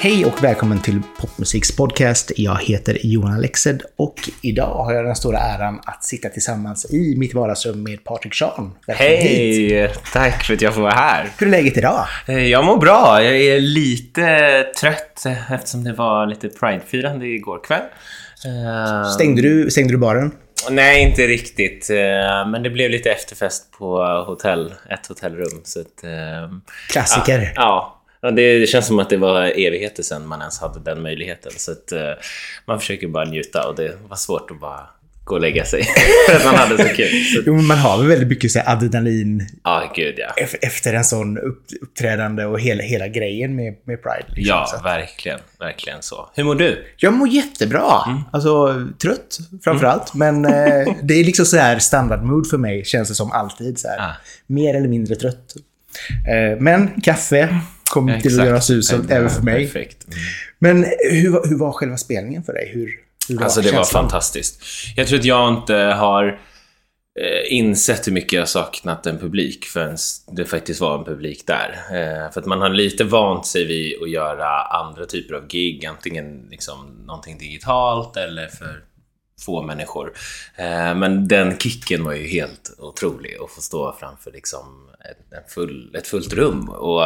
Hej och välkommen till Popmusiks podcast. Jag heter Johan Alexed och idag har jag den stora äran att sitta tillsammans i mitt vardagsrum med Patrik Sean. Hej! Tack för att jag får vara här. Hur är läget idag? Eh, Jag mår bra. Jag är lite trött eh, eftersom det var lite Pride-firande igår kväll. Stängde du, stängde du baren? Nej, inte riktigt. Eh, Men det blev lite efterfest på hotell, ett hotellrum. Så att, eh, Klassiker. Ja. Ja, det, känns som att det var evigheter sedan man ens hade den möjligheten. Så att, eh, man försöker bara njuta och det var svårt att bara gå och lägga sig. för att man hade så kul. Så, Jo, men man har väl väldigt mycket så här adrenalin ja, gud ja. ef- efter en sån upp, uppträdande och hela, hela grejen med, med Pride. liksom. Ja, att- verkligen. Verkligen så. Hur mår du? Jag mår jättebra. Mm. Alltså trött framförallt. Men eh, det är liksom så här standardmood för mig, känns det som alltid. Så här. Ah. Mer eller mindre trött. Eh, men kaffe kommer till att göra susen Ja, även för mig. Perfekt. Mm. Men hur, hur var själva spelningen för dig? Hur, hur var Alltså det var känslan? fantastiskt. Jag tror att jag inte har eh, insett hur mycket jag saknat en publik förrän det faktiskt var en publik där. Eh, för att man har lite vant sig vid att göra andra typer av gig, antingen liksom någonting digitalt eller för få människor. Eh, men den kicken var ju helt otrolig att få stå framför liksom ett, full, ett fullt rum. Och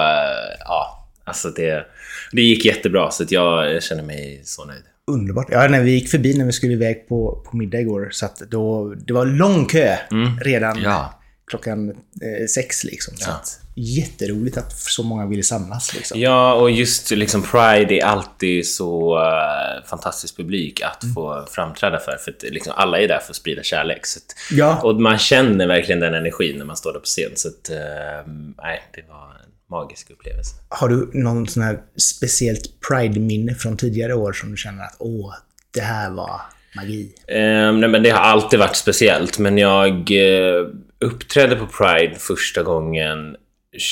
ja, alltså det, det gick jättebra så jag känner mig så nöjd. Underbart. Ja, när vi gick förbi när vi skulle iväg på, på middag igår, så att då, det var lång kö redan Mm. Ja. klockan eh, sex. Liksom, så Ja. att, jätteroligt att så många ville samlas. Liksom. Ja, och just liksom Pride är alltid så uh, fantastisk publik att få framträda för. För att liksom, alla är där för att sprida kärlek. Så att, Ja. Och man känner verkligen den energin när man står där på scen. Så att, eh, nej, det var magisk upplevelse. Har du någon sån här speciellt Pride-minne från tidigare år som du känner att åh, det här var magi? Eh, nej, men det har alltid varit speciellt, men jag eh, uppträdde på Pride första gången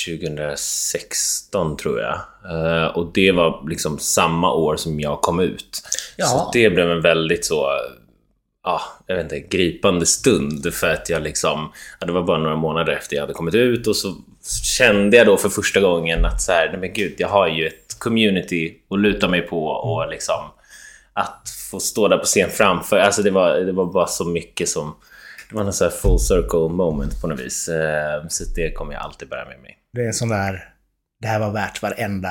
2016, tror jag. Eh, och det var liksom samma år som jag kom ut. Ja. Så det blev en väldigt så, ja, jag vet inte, gripande stund. För att jag liksom, ja, det var bara några månader efter jag hade kommit ut och så kände jag då för första gången att så här, nej men gud, jag har ju ett community att luta mig på och liksom att få stå där på scen framför, alltså det var, det var bara så mycket som... Det var en här full circle moment på något vis. Eh, Så det kommer jag alltid bära med mig. Det är en sån där, det här var värt varenda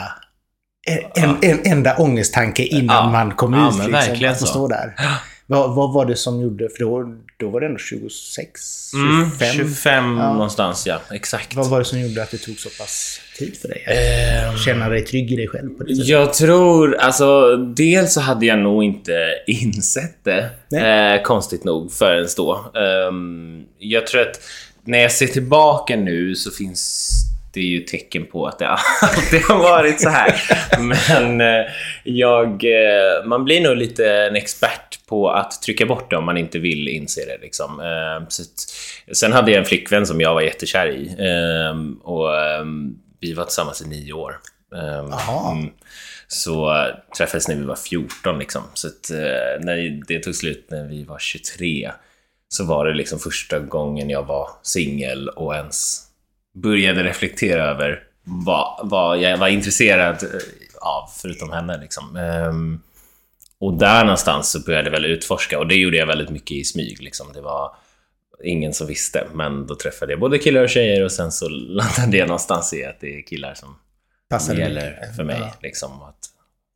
en, en, en enda ångestanke innan Ja. man kom Ja, ut. liksom, verkligen att få stå där. Vad, vad var det som gjorde, för då, då var det ändå 26, 25. Mm, 25 Ja. någonstans, ja. Exakt. Vad var det som gjorde att det tog så pass tid för dig? Att känna dig trygg i dig själv på det sättet? Jag tror, alltså dels så hade jag nog inte insett det, eh, konstigt nog, förrän då. Ehm, jag tror att när jag ser tillbaka nu så finns det ju tecken på att det alltid har varit så här. Men eh, jag, eh, man blir nog lite en expert på att trycka bort det om man inte vill inse det. Liksom. Ehm, sen hade jag en flickvän som jag var jättekär i. Ehm, och ehm, vi var tillsammans i nio år. Jaha. mm. Så träffades när vi var 14 liksom. Så att, äh, när det tog slut när vi var 23 så var det liksom första gången jag var singel och ens började reflektera över vad, vad jag var intresserad eh, av, förutom henne. Liksom. Och där någonstans så började jag väl utforska och det gjorde jag väldigt mycket i smyg. Liksom. Det var ingen som visste, men då träffade jag både killar och tjejer och sen så landade jag någonstans i att det är killar som Passade gäller för mig. Ja. Liksom, att,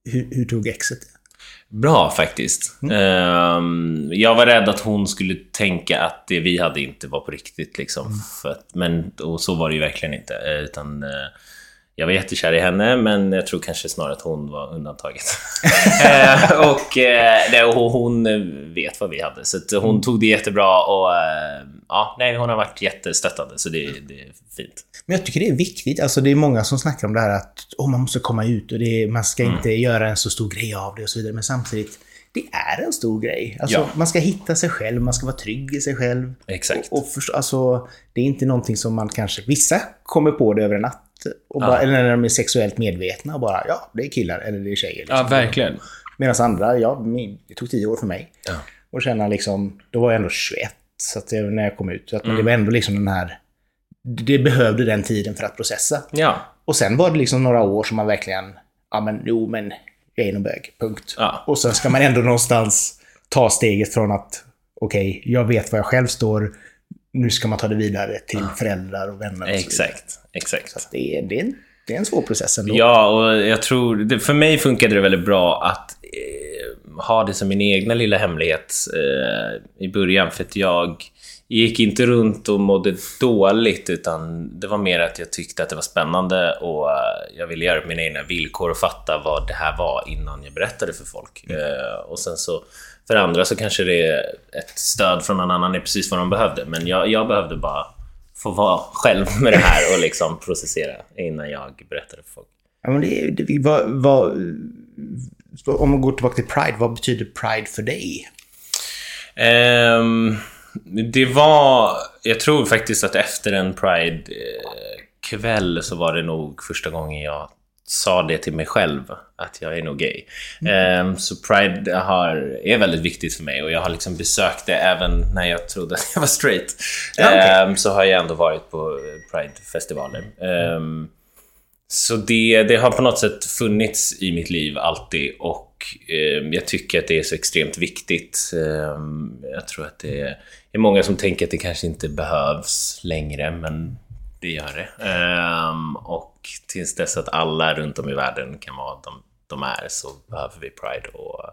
Hur, hur tog exet det? Bra faktiskt. Ehm, jag var rädd att hon skulle tänka att det vi hade inte var på riktigt. Liksom, för att, men och så var det ju verkligen inte. eh, Utan, eh, jag var jättekär i henne, men jag tror kanske snarare att hon var undantaget. Eh, och, eh, och hon vet vad vi hade, så hon tog det jättebra. Och, eh, ja, nej, hon har varit jättestöttande, så det, det är fint. Men jag tycker det är viktigt. Alltså det är många som snackar om det här att oh, man måste komma ut och det man ska Mm. inte göra en så stor grej av det och så vidare. Men samtidigt, det är en stor grej. Alltså, Ja. Man ska hitta sig själv, man ska vara trygg i sig själv. Exakt. Och förstå, alltså, det är inte någonting som man kanske... Vissa kommer på det över en natt. Och bara, Eller när de är sexuellt medvetna och bara ja, det är killar eller det är tjejer. Liksom. verkligen. Medan andra, ja, det tog tio år för mig. Ja. Och känna liksom, då var jag ändå 21 Så att när jag kom ut. Så att, Men Mm. det var ändå liksom den här... Det behövde den tiden för att processa. Ja. Och sen var det liksom några år som man verkligen... Ja men jo men, jag är nog bög. Punkt. Ja. Och sen ska man ändå någonstans ta steget från att okej, jag vet var jag själv står. Nu ska man ta det vidare till föräldrar och vänner. Och. Exakt. Exakt. Så det, är, det, är en, det är en svår process ändå. Ja, och jag tror... För mig funkade det väldigt bra att eh, ha det som min egna lilla hemlighet eh, i början. För att jag gick inte runt och mådde dåligt, utan det var mer att jag tyckte att det var spännande och eh, jag ville göra mina egna villkor och fatta vad det här var innan jag berättade för folk. Eh, och sen så, för andra så kanske det är ett stöd från någon annan är precis vad de behövde. Men jag, jag behövde bara få vara själv med det här och liksom processera innan jag berättade för folk. Ja, men det, det, vad, vad, om man går tillbaka till Pride, vad betyder Pride för dig? Ehm, det var... Jag tror faktiskt att efter en Pride-kväll så var det nog första gången jag sa det till mig själv, att jag är nog gay. Ehm, så Pride har, är väldigt viktigt för mig och jag har liksom besökt det även när jag trodde att jag var straight. Ja, okej. Ehm, så har jag ändå varit på Pride-festivaler. Ehm, så det, det har på något sätt funnits i mitt liv alltid och jag tycker att det är så extremt viktigt. Jag tror att det är många som tänker att det kanske inte behövs längre, men det gör det. Eh, och tills dess att alla runt om i världen kan vara de, de är så behöver vi Pride. Och,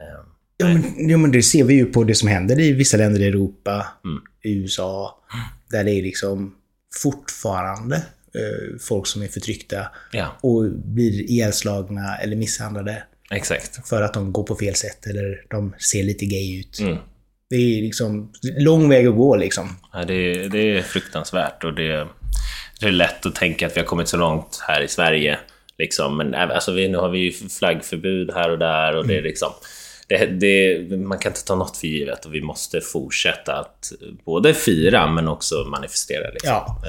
eh, Ja men, ja, men det ser vi ju på det som händer i vissa länder i Europa, Mm. i USA, där det är liksom fortfarande eh, folk som är förtryckta ja, och blir ihjälslagna eller misshandlade exakt. för att de går på fel sätt eller de ser lite gay ut. Mm. Det är liksom lång väg att gå liksom. Ja, det, det är fruktansvärt och det, det är lätt att tänka att vi har kommit så långt här i Sverige. Liksom. Men även- alltså, vi, nu har vi ju flaggförbud här och där och det är liksom... Det, det, man kan inte ta något för givet och vi måste fortsätta att både fira men också manifestera. Liksom. Ja.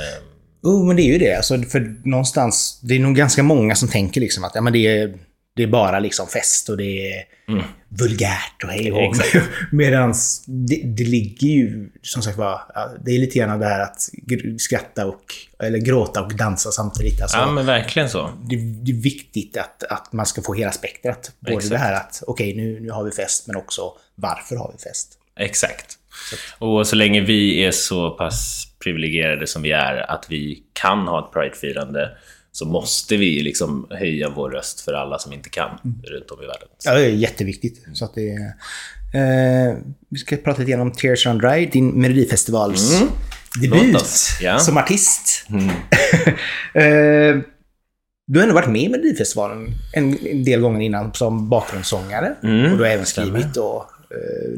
Jo, men det är ju det. Alltså, för någonstans, det är nog ganska många som tänker liksom att ja, men det, är, det är bara liksom fest och det är vulgärt och hej och. Medan det, det ligger ju, som sagt var, det är lite grann det här att skratta och, eller gråta och dansa samtidigt. Alltså, ja, men verkligen så. det, det är viktigt att, att man ska få hela spektrat. Både Exakt. det här att okej, nu, nu har vi fest, men också varför har vi fest? Exakt. Och så länge vi är så pass privilegierade som vi är, att vi kan ha ett Pride-firande, så måste vi liksom höja vår röst för alla som inte kan runt om i världen. Ja, det är jätteviktigt. Så att det är, eh, vi ska prata lite grann om Tears Run Dry, din Melodifestivals debut Låt oss, ja. som artist. eh, du har ändå varit med i Melodifestivalen en, en del gånger innan som bakgrundssångare. Mm, och du har även skrivit då, eh,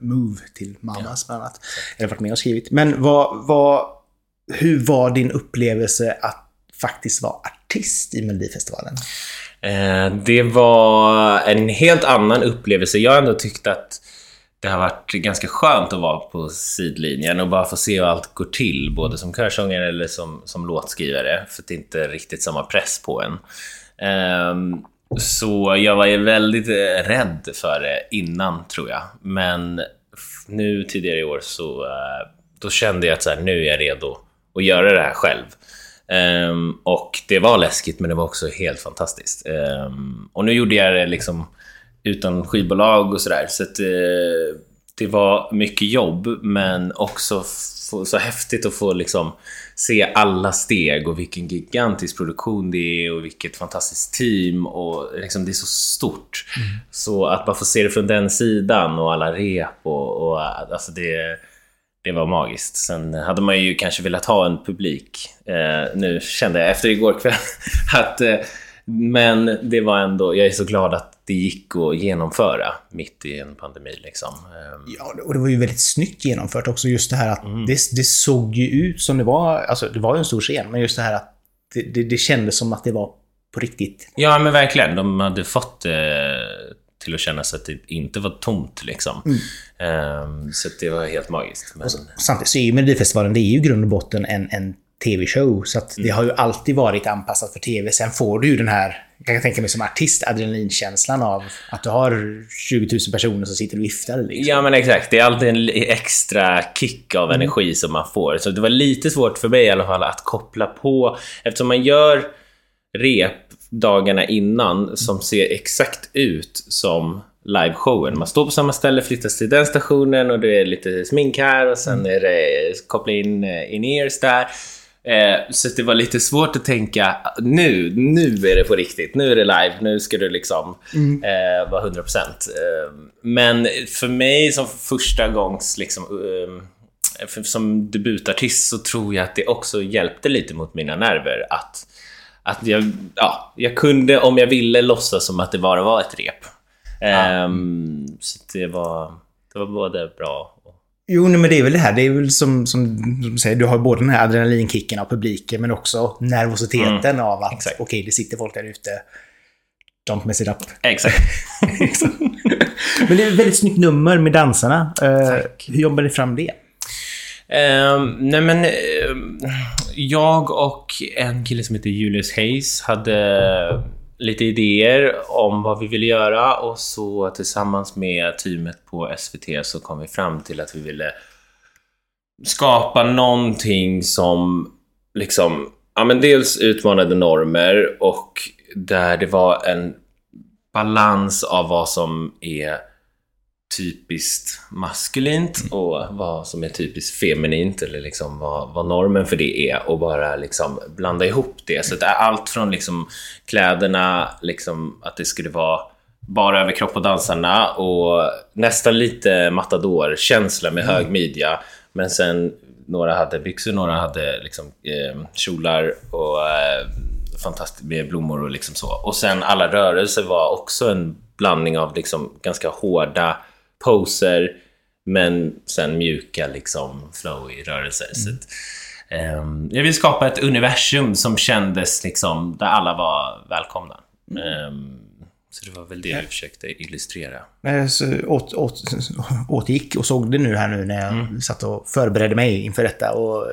Move till Mamas bland annat. Eller varit med och skrivit. Men vad, vad, hur var din upplevelse att faktiskt var artist i Melodifestivalen? Eh, Det var en helt annan upplevelse. Jag har ändå tyckt att det har varit ganska skönt att vara på sidlinjen och bara få se hur allt går till, både som körsångare eller som, som låtskrivare, för det är inte riktigt samma press på en. Ehm, så jag var ju väldigt eh, rädd för det innan, tror jag. Men nu tidigare i år så eh, då kände jag att så här, nu är jag redo att göra det här själv. Ehm, och det var läskigt, men det var också helt fantastiskt. Ehm, och nu gjorde jag det liksom utan skivbolag och sådär. Så att, eh, det var mycket jobb, men också så häftigt att få liksom se alla steg och vilken gigantisk produktion det är och vilket fantastiskt team och liksom det är så stort. Så att bara få se det från den sidan och alla rep och, och alltså det det var magiskt. Sen hade man ju kanske velat ha en publik. Eh, nu kände jag efter igår kväll att... Eh, men det var ändå... Jag är så glad att det gick att genomföra mitt i en pandemi. Liksom. Eh, Ja, och det var ju väldigt snyggt genomfört också. Just det här att det, det såg ju ut som det var, alltså det var ju en stor scen, men just det här att det, det, det kändes som att det var på riktigt. ja, men verkligen. De hade fått eh, till att kännas att det inte var tomt. Liksom. Eh, så att det var helt magiskt. Men, Samtidigt så är ju Melodifestivalen, det är ju grund och botten en, en TV-show. Så det har ju alltid varit anpassat för TV. Sen får du ju den här jag kan tänka mig som artist, adrenalinkänslan av att du har 20 000 personer som sitter och viftar. Liksom. Ja men exakt, det är alltid en extra kick av mm. energi som man får. Så det var lite svårt för mig i alla fall att koppla på, eftersom man gör rep dagarna innan som ser exakt ut som liveshowen. Man står på samma ställe, flyttas till den stationen och det är lite smink här och sen mm. är det koppla in eh, in-ears där. Eh, så det var lite svårt att tänka nu, nu är det på riktigt, nu är det live, nu ska du liksom mm. eh, vara 100%. Eh, men för mig som första gångs liksom, som debutartist så tror jag att det också hjälpte lite mot mina nerver att, att jag, ja, jag kunde om jag ville låtsas som att det bara var ett rep. Ja. Um, så det var, det var både bra Jo, men det är väl det här. Det är väl som, som du säger, du har både den här adrenalinkicken av publiken men också nervositeten mm. av att okej, okay, det sitter folk där ute. Don't mess it up. Exakt. men det är ett väldigt snyggt nummer med dansarna. Uh, hur jobbar ni fram det? Uh, nej men, uh, jag och en kille som heter Julius Hayes hade lite idéer om vad vi ville göra och så tillsammans med teamet på SVT så kom vi fram till att vi ville skapa någonting som liksom, ja men dels utmanade normer och där det var en balans av vad som är typiskt maskulint mm. och vad som är typiskt feminint eller liksom vad, vad normen för det är och bara liksom blanda ihop det. Så det är allt från liksom kläderna, liksom att det skulle vara bara överkropp på dansarna och nästan lite matador-känsla med mm. hög midja. Men sen några hade byxor, några hade liksom, eh, kjolar och eh, fantastiskt med blommor och liksom så. Och sen alla rörelser var också en blandning av liksom ganska hårda poser, men sen mjuka liksom flowy rörelser. Mm. Så att, um, jag vill skapa ett universum som kändes liksom, där alla var välkomna. Mm. Um, så det var väl det ja. vi försökte illustrera. Så åt, åt, återgick och såg det nu här nu när jag mm. satt och förberedde mig inför detta. Och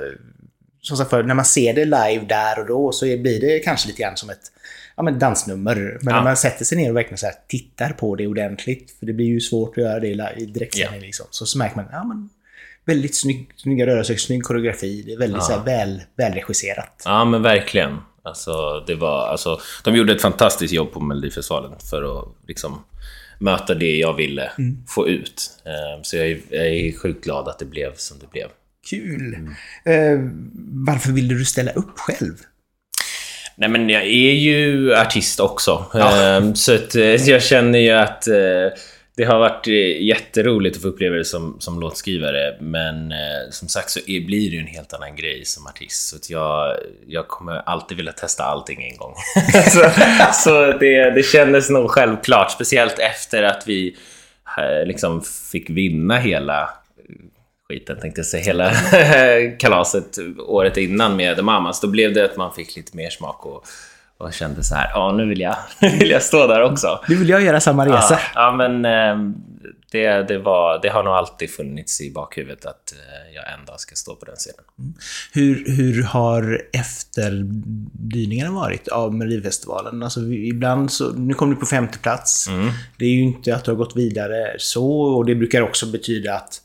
som sagt för, när man ser det live där och då så blir det kanske lite grann som ett ja, men dansnummer. Men ja. när man sätter sig ner och verkligen så här tittar på det ordentligt, för det blir ju svårt att göra det i direktsändning, ja. liksom, så, så märker man ja, men, väldigt snygg, snygga rörelser, snygg koreografi. Det är väldigt ja. så här, väl, välregisserat. Ja, men verkligen. Alltså, det var, alltså, de gjorde ett fantastiskt jobb på Melodifestivalen för att liksom, möta det jag ville mm. få ut. Ehm, så jag är, jag är sjukt glad att det blev som det blev. Kul! Mm. Uh, varför ville du ställa upp själv? Nej men jag är ju artist också. Ja. Ehm, så att, eh, jag känner ju att eh, det har varit eh, jätteroligt att få uppleva det som, som låtskrivare. Men som sagt så blir det ju en helt annan grej som artist. Så jag, jag kommer alltid vilja testa allting en gång. så så det, det kändes nog självklart. Speciellt efter att vi liksom fick vinna hela skiten tänkte jag säga, hela kalaset året innan med The Mamas. Då blev det att man fick lite mer smak och, och kände så här, ja nu vill jag, vill jag stå där också. Nu vill jag göra samma resa. Ja, ja men ehm, det, det, var, det har nog alltid funnits i bakhuvudet att eh, jag en dag ska stå på den scenen. Mm. Hur, hur har efterdyningarna varit av Melodifestivalen? Alltså, ibland så, nu kom du på femte plats. Mm. Det är ju inte att du har gått vidare så och det brukar också betyda att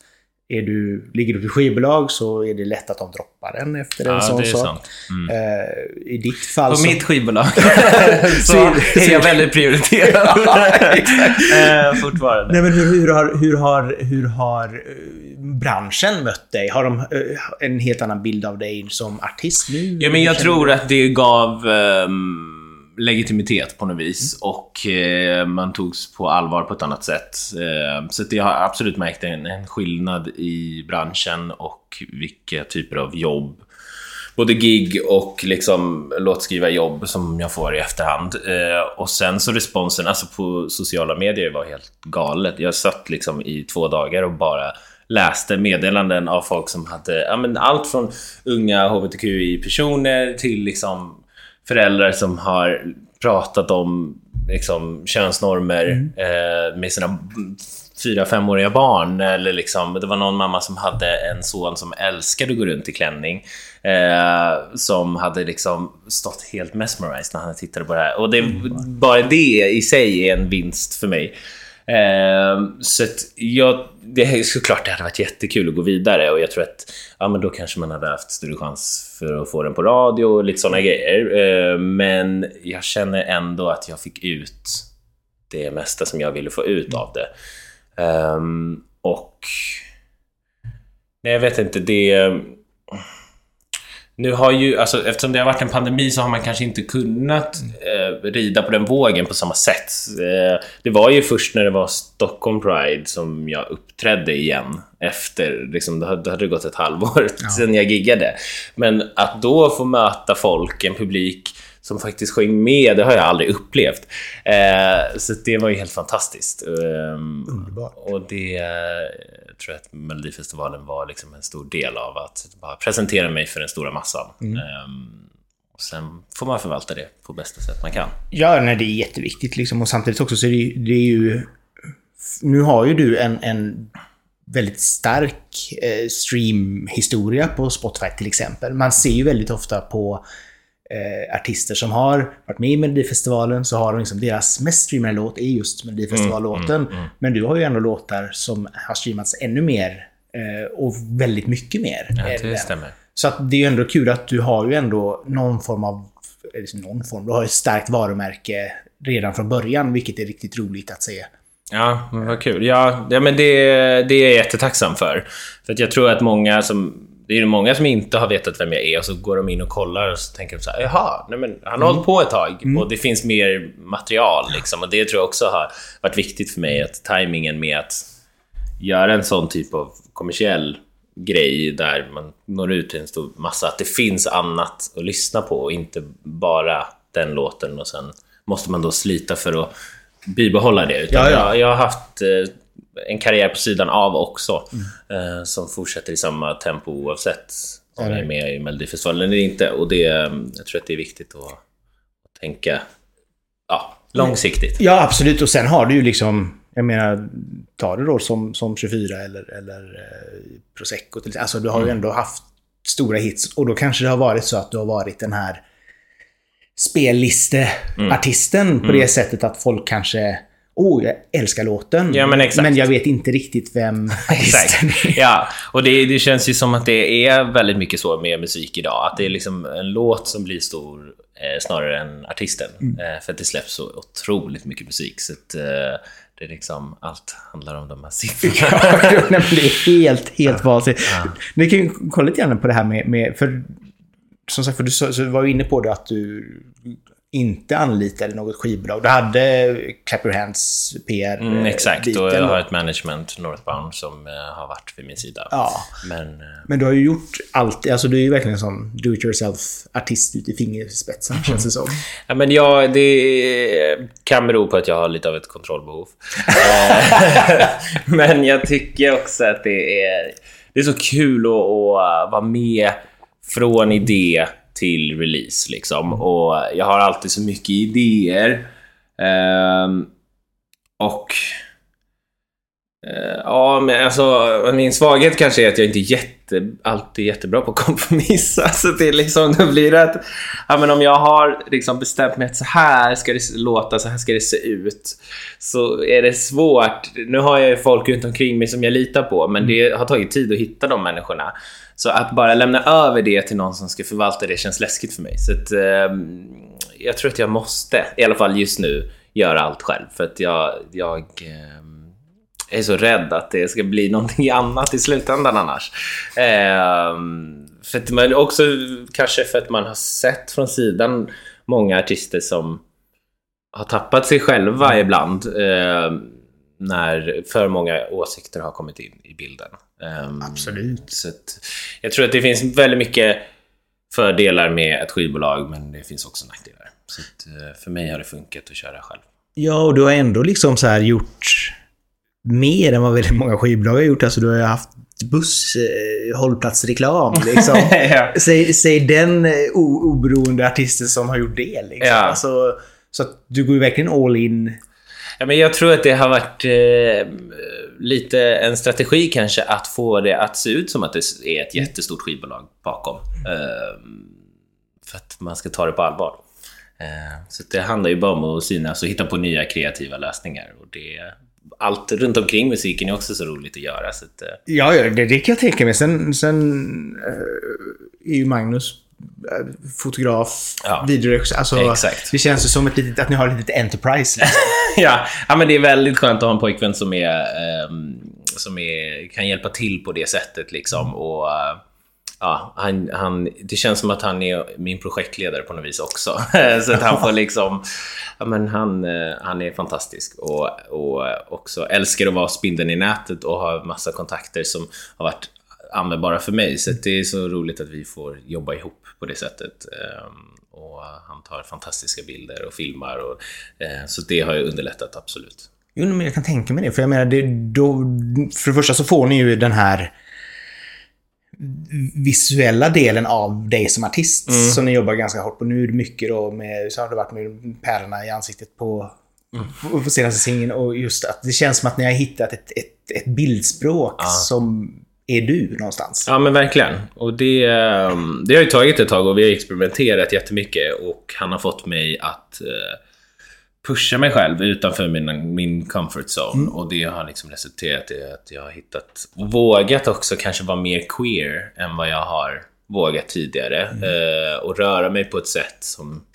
är du, ligger du på skivbolag så är det lätt att de droppar den efter en sån sak. Mm. Uh, I ditt fall På så... mitt skivbolag så är jag väldigt prioriterad. ja, uh, fortfarande. Nej, men hur, hur, har, hur, har, hur har eh, branschen mött dig? Har de uh, en helt annan bild av dig som artist nu? Ja, men jag tror att det gav um legitimitet på något vis mm. och eh, man togs på allvar på ett annat sätt. Eh, så jag har absolut märkt en, en skillnad i branschen och vilka typer av jobb både gig och liksom låtskrivarjobb som jag får i efterhand. Eh, och sen så responsen, alltså på sociala medier var helt galet. Jag satt liksom i två dagar och bara läste meddelanden av folk som hade ja, men allt från unga hbtqi-personer till liksom föräldrar som har pratat om liksom, könsnormer mm. eh, med sina fyra, femåriga barn. Eller liksom, det var någon mamma som hade en son som älskade att gå runt i klänning. Eh, som hade liksom stått helt mesmerized när han tittade på det här. Och det, bara det i sig är en vinst för mig. Eh, så att jag, det är såklart det hade varit jättekul att gå vidare och jag tror att ja, men då kanske man hade haft större chans för att få den på radio och lite sådana grejer. Eh, men jag känner ändå att jag fick ut det mesta som jag ville få ut av det. Ehm, och... Nej, jag vet inte. Det... Nu har ju, alltså, eftersom det har varit en pandemi så har man kanske inte kunnat eh, rida på den vågen på samma sätt. Eh, det var ju först när det var Stockholm Pride som jag uppträdde igen. Efter, liksom, då hade, då hade det gått ett halvår ja. sedan jag giggade. Men att då få möta folk, en publik som faktiskt sjöng med, det har jag aldrig upplevt. Eh, så det var ju helt fantastiskt. Eh, Underbart. Och det eh, tror jag att Melodifestivalen var liksom en stor del av, att bara presentera mig för den stora massan. Mm. Ehm, och sen får man förvalta det på bästa sätt man kan. Ja, nej, det är jätteviktigt liksom. Och samtidigt också så är det, det är ju... Nu har ju du en, en väldigt stark eh, streamhistoria på Spotify till exempel. Man ser ju väldigt ofta på eh, artister som har varit med i Melodifestivalen så har de liksom, deras mest streamade låt är just Melodifestivallåten. Mm, mm, mm. Men du har ju ändå låtar som har streamats ännu mer eh, och väldigt mycket mer. Ja, det stämmer. Så att det är ju ändå kul att du har ju ändå någon form av, liksom någon form, du har ett starkt varumärke redan från början, vilket är riktigt roligt att se. Ja, vad kul. Ja, ja men det, det är jag jättetacksam för. För att jag tror att många som det är många som inte har vetat vem jag är och så går de in och kollar och så tänker de så här, jaha, nej men han har mm. hållit på ett tag mm. och det finns mer material liksom. Och det tror jag också har varit viktigt för mig, att tajmingen med att göra en sån typ av kommersiell grej där man når ut till en stor massa, att det finns annat att lyssna på och inte bara den låten och sen måste man då slita för att bibehålla det. Utan ja, ja. Jag, jag har haft eh, en karriär på sidan av också. Mm. Eh, som fortsätter i samma tempo oavsett om jag är med i Melodifestivalen eller inte. Och det, jag tror att det är viktigt att, att tänka ja, långsiktigt. Ja, absolut. Och sen har du ju liksom... Jag menar, ta det då som, som 24 eller, eller eh, Prosecco. Till, alltså du har ju mm. ändå haft stora hits. Och då kanske det har varit så att du har varit den här spellisteartisten mm. på det mm. sättet att folk kanske oh, jag älskar låten. Ja, men, men jag vet inte riktigt vem artisten är. Ja, och det, det, känns ju som att det är väldigt mycket så med musik idag. Att det är liksom en låt som blir stor eh, snarare än artisten. Mm. Eh, för att det släpps så otroligt mycket musik. Så att, eh, det är liksom, allt handlar om de här siffrorna. ja, det är helt, helt vansinnigt. Ja. Ni kan ju kolla lite grann på det här med, med för som sagt, för du så, var ju inne på det att du inte anlitade något skivbolag. Du hade Clap Your Hands PR mm, Exakt, och jag har ett management, Northbound, som uh, har varit vid min sida. Ja. Men, uh, men du har ju gjort allt. Alltså du är ju verkligen en sån do-it-yourself-artist ut i fingerspetsen, känns det som. Ja, men ja, det kan bero på att jag har lite av ett kontrollbehov. Eh, men jag tycker också att det är, det är så kul att, att vara med från idé till release liksom. Mm. Och jag har alltid så mycket idéer. Um, och... Uh, ja, men alltså min svaghet kanske är att jag inte är jätte, alltid jättebra på att kompromissa. Så det är liksom, då blir det att... Ja, men om jag har liksom bestämt mig att så här ska det låta, så här ska det se ut. Så är det svårt. Nu har jag ju folk runt omkring mig som jag litar på, men mm. det har tagit tid att hitta de människorna. Så att bara lämna över det till någon som ska förvalta det känns läskigt för mig. Så att, eh, jag tror att jag måste, i alla fall just nu, göra allt själv. För att jag, jag eh, är så rädd att det ska bli någonting annat i slutändan annars. Eh, för att man också kanske för att man har sett från sidan många artister som har tappat sig själva ibland. Eh, när för många åsikter har kommit in i bilden. Um, Absolut. Så jag tror att det finns väldigt mycket fördelar med ett skivbolag, men det finns också nackdelar. Så att, eh, för mig har det funkat att köra själv. Ja, och du har ändå liksom så här gjort mer än vad väldigt många skivbolag har gjort. Alltså du har ju haft busshållplatsreklam. Eh, liksom. ja. säg, säg den eh, oberoende artisten som har gjort det. Liksom. Ja. Alltså, så att du går ju verkligen all in. Ja, men jag tror att det har varit... Eh, lite en strategi kanske att få det att se ut som att det är ett jättestort skivbolag bakom. Eh, för att man ska ta det på allvar. Eh, så det handlar ju bara om att synas och hitta på nya kreativa lösningar. Och det, allt runt omkring musiken är också så roligt att göra. Så att, eh, Ja, ja, det, det kan jag tänka mig. Sen, sen eh, är ju Magnus eh, fotograf, Ja. videoregissör. Alltså, Exakt. Det känns ju som ett litet, att ni har ett litet enterprise. liksom. ja, ja, men det är väldigt skönt att ha en pojkvän som, är, ehm, som är, kan hjälpa till på det sättet. Liksom. Och, ja, han, han, det känns som att han är min projektledare på något vis också. Så att han får liksom... Ja, men han, eh, han är fantastisk och, och också älskar att vara spindeln i nätet och har massa kontakter som har varit användbara för mig. Så det är så roligt att vi får jobba ihop på det sättet. Ehm, och han tar fantastiska bilder och filmar. Och, eh, så det har ju underlättat, absolut. Jo, men jag kan tänka mig det. För jag menar, det, då, för det första så får ni ju den här visuella delen av dig som artist som ni jobbar ganska hårt på. Nu är det mycket då med, så har det varit med pärlorna i ansiktet på, på, på senaste singeln och just att det känns som att ni har hittat ett, ett, ett bildspråk som är du någonstans. Ja, men verkligen. Och det, ehm, det har ju tagit ett tag och vi har experimenterat jättemycket och han har fått mig att eh, pusha mig själv utanför min, min comfort zone. Och det har liksom resulterat i att jag har hittat, vågat också kanske vara mer queer än vad jag har vågat tidigare. Eh, och röra mig på ett sätt som,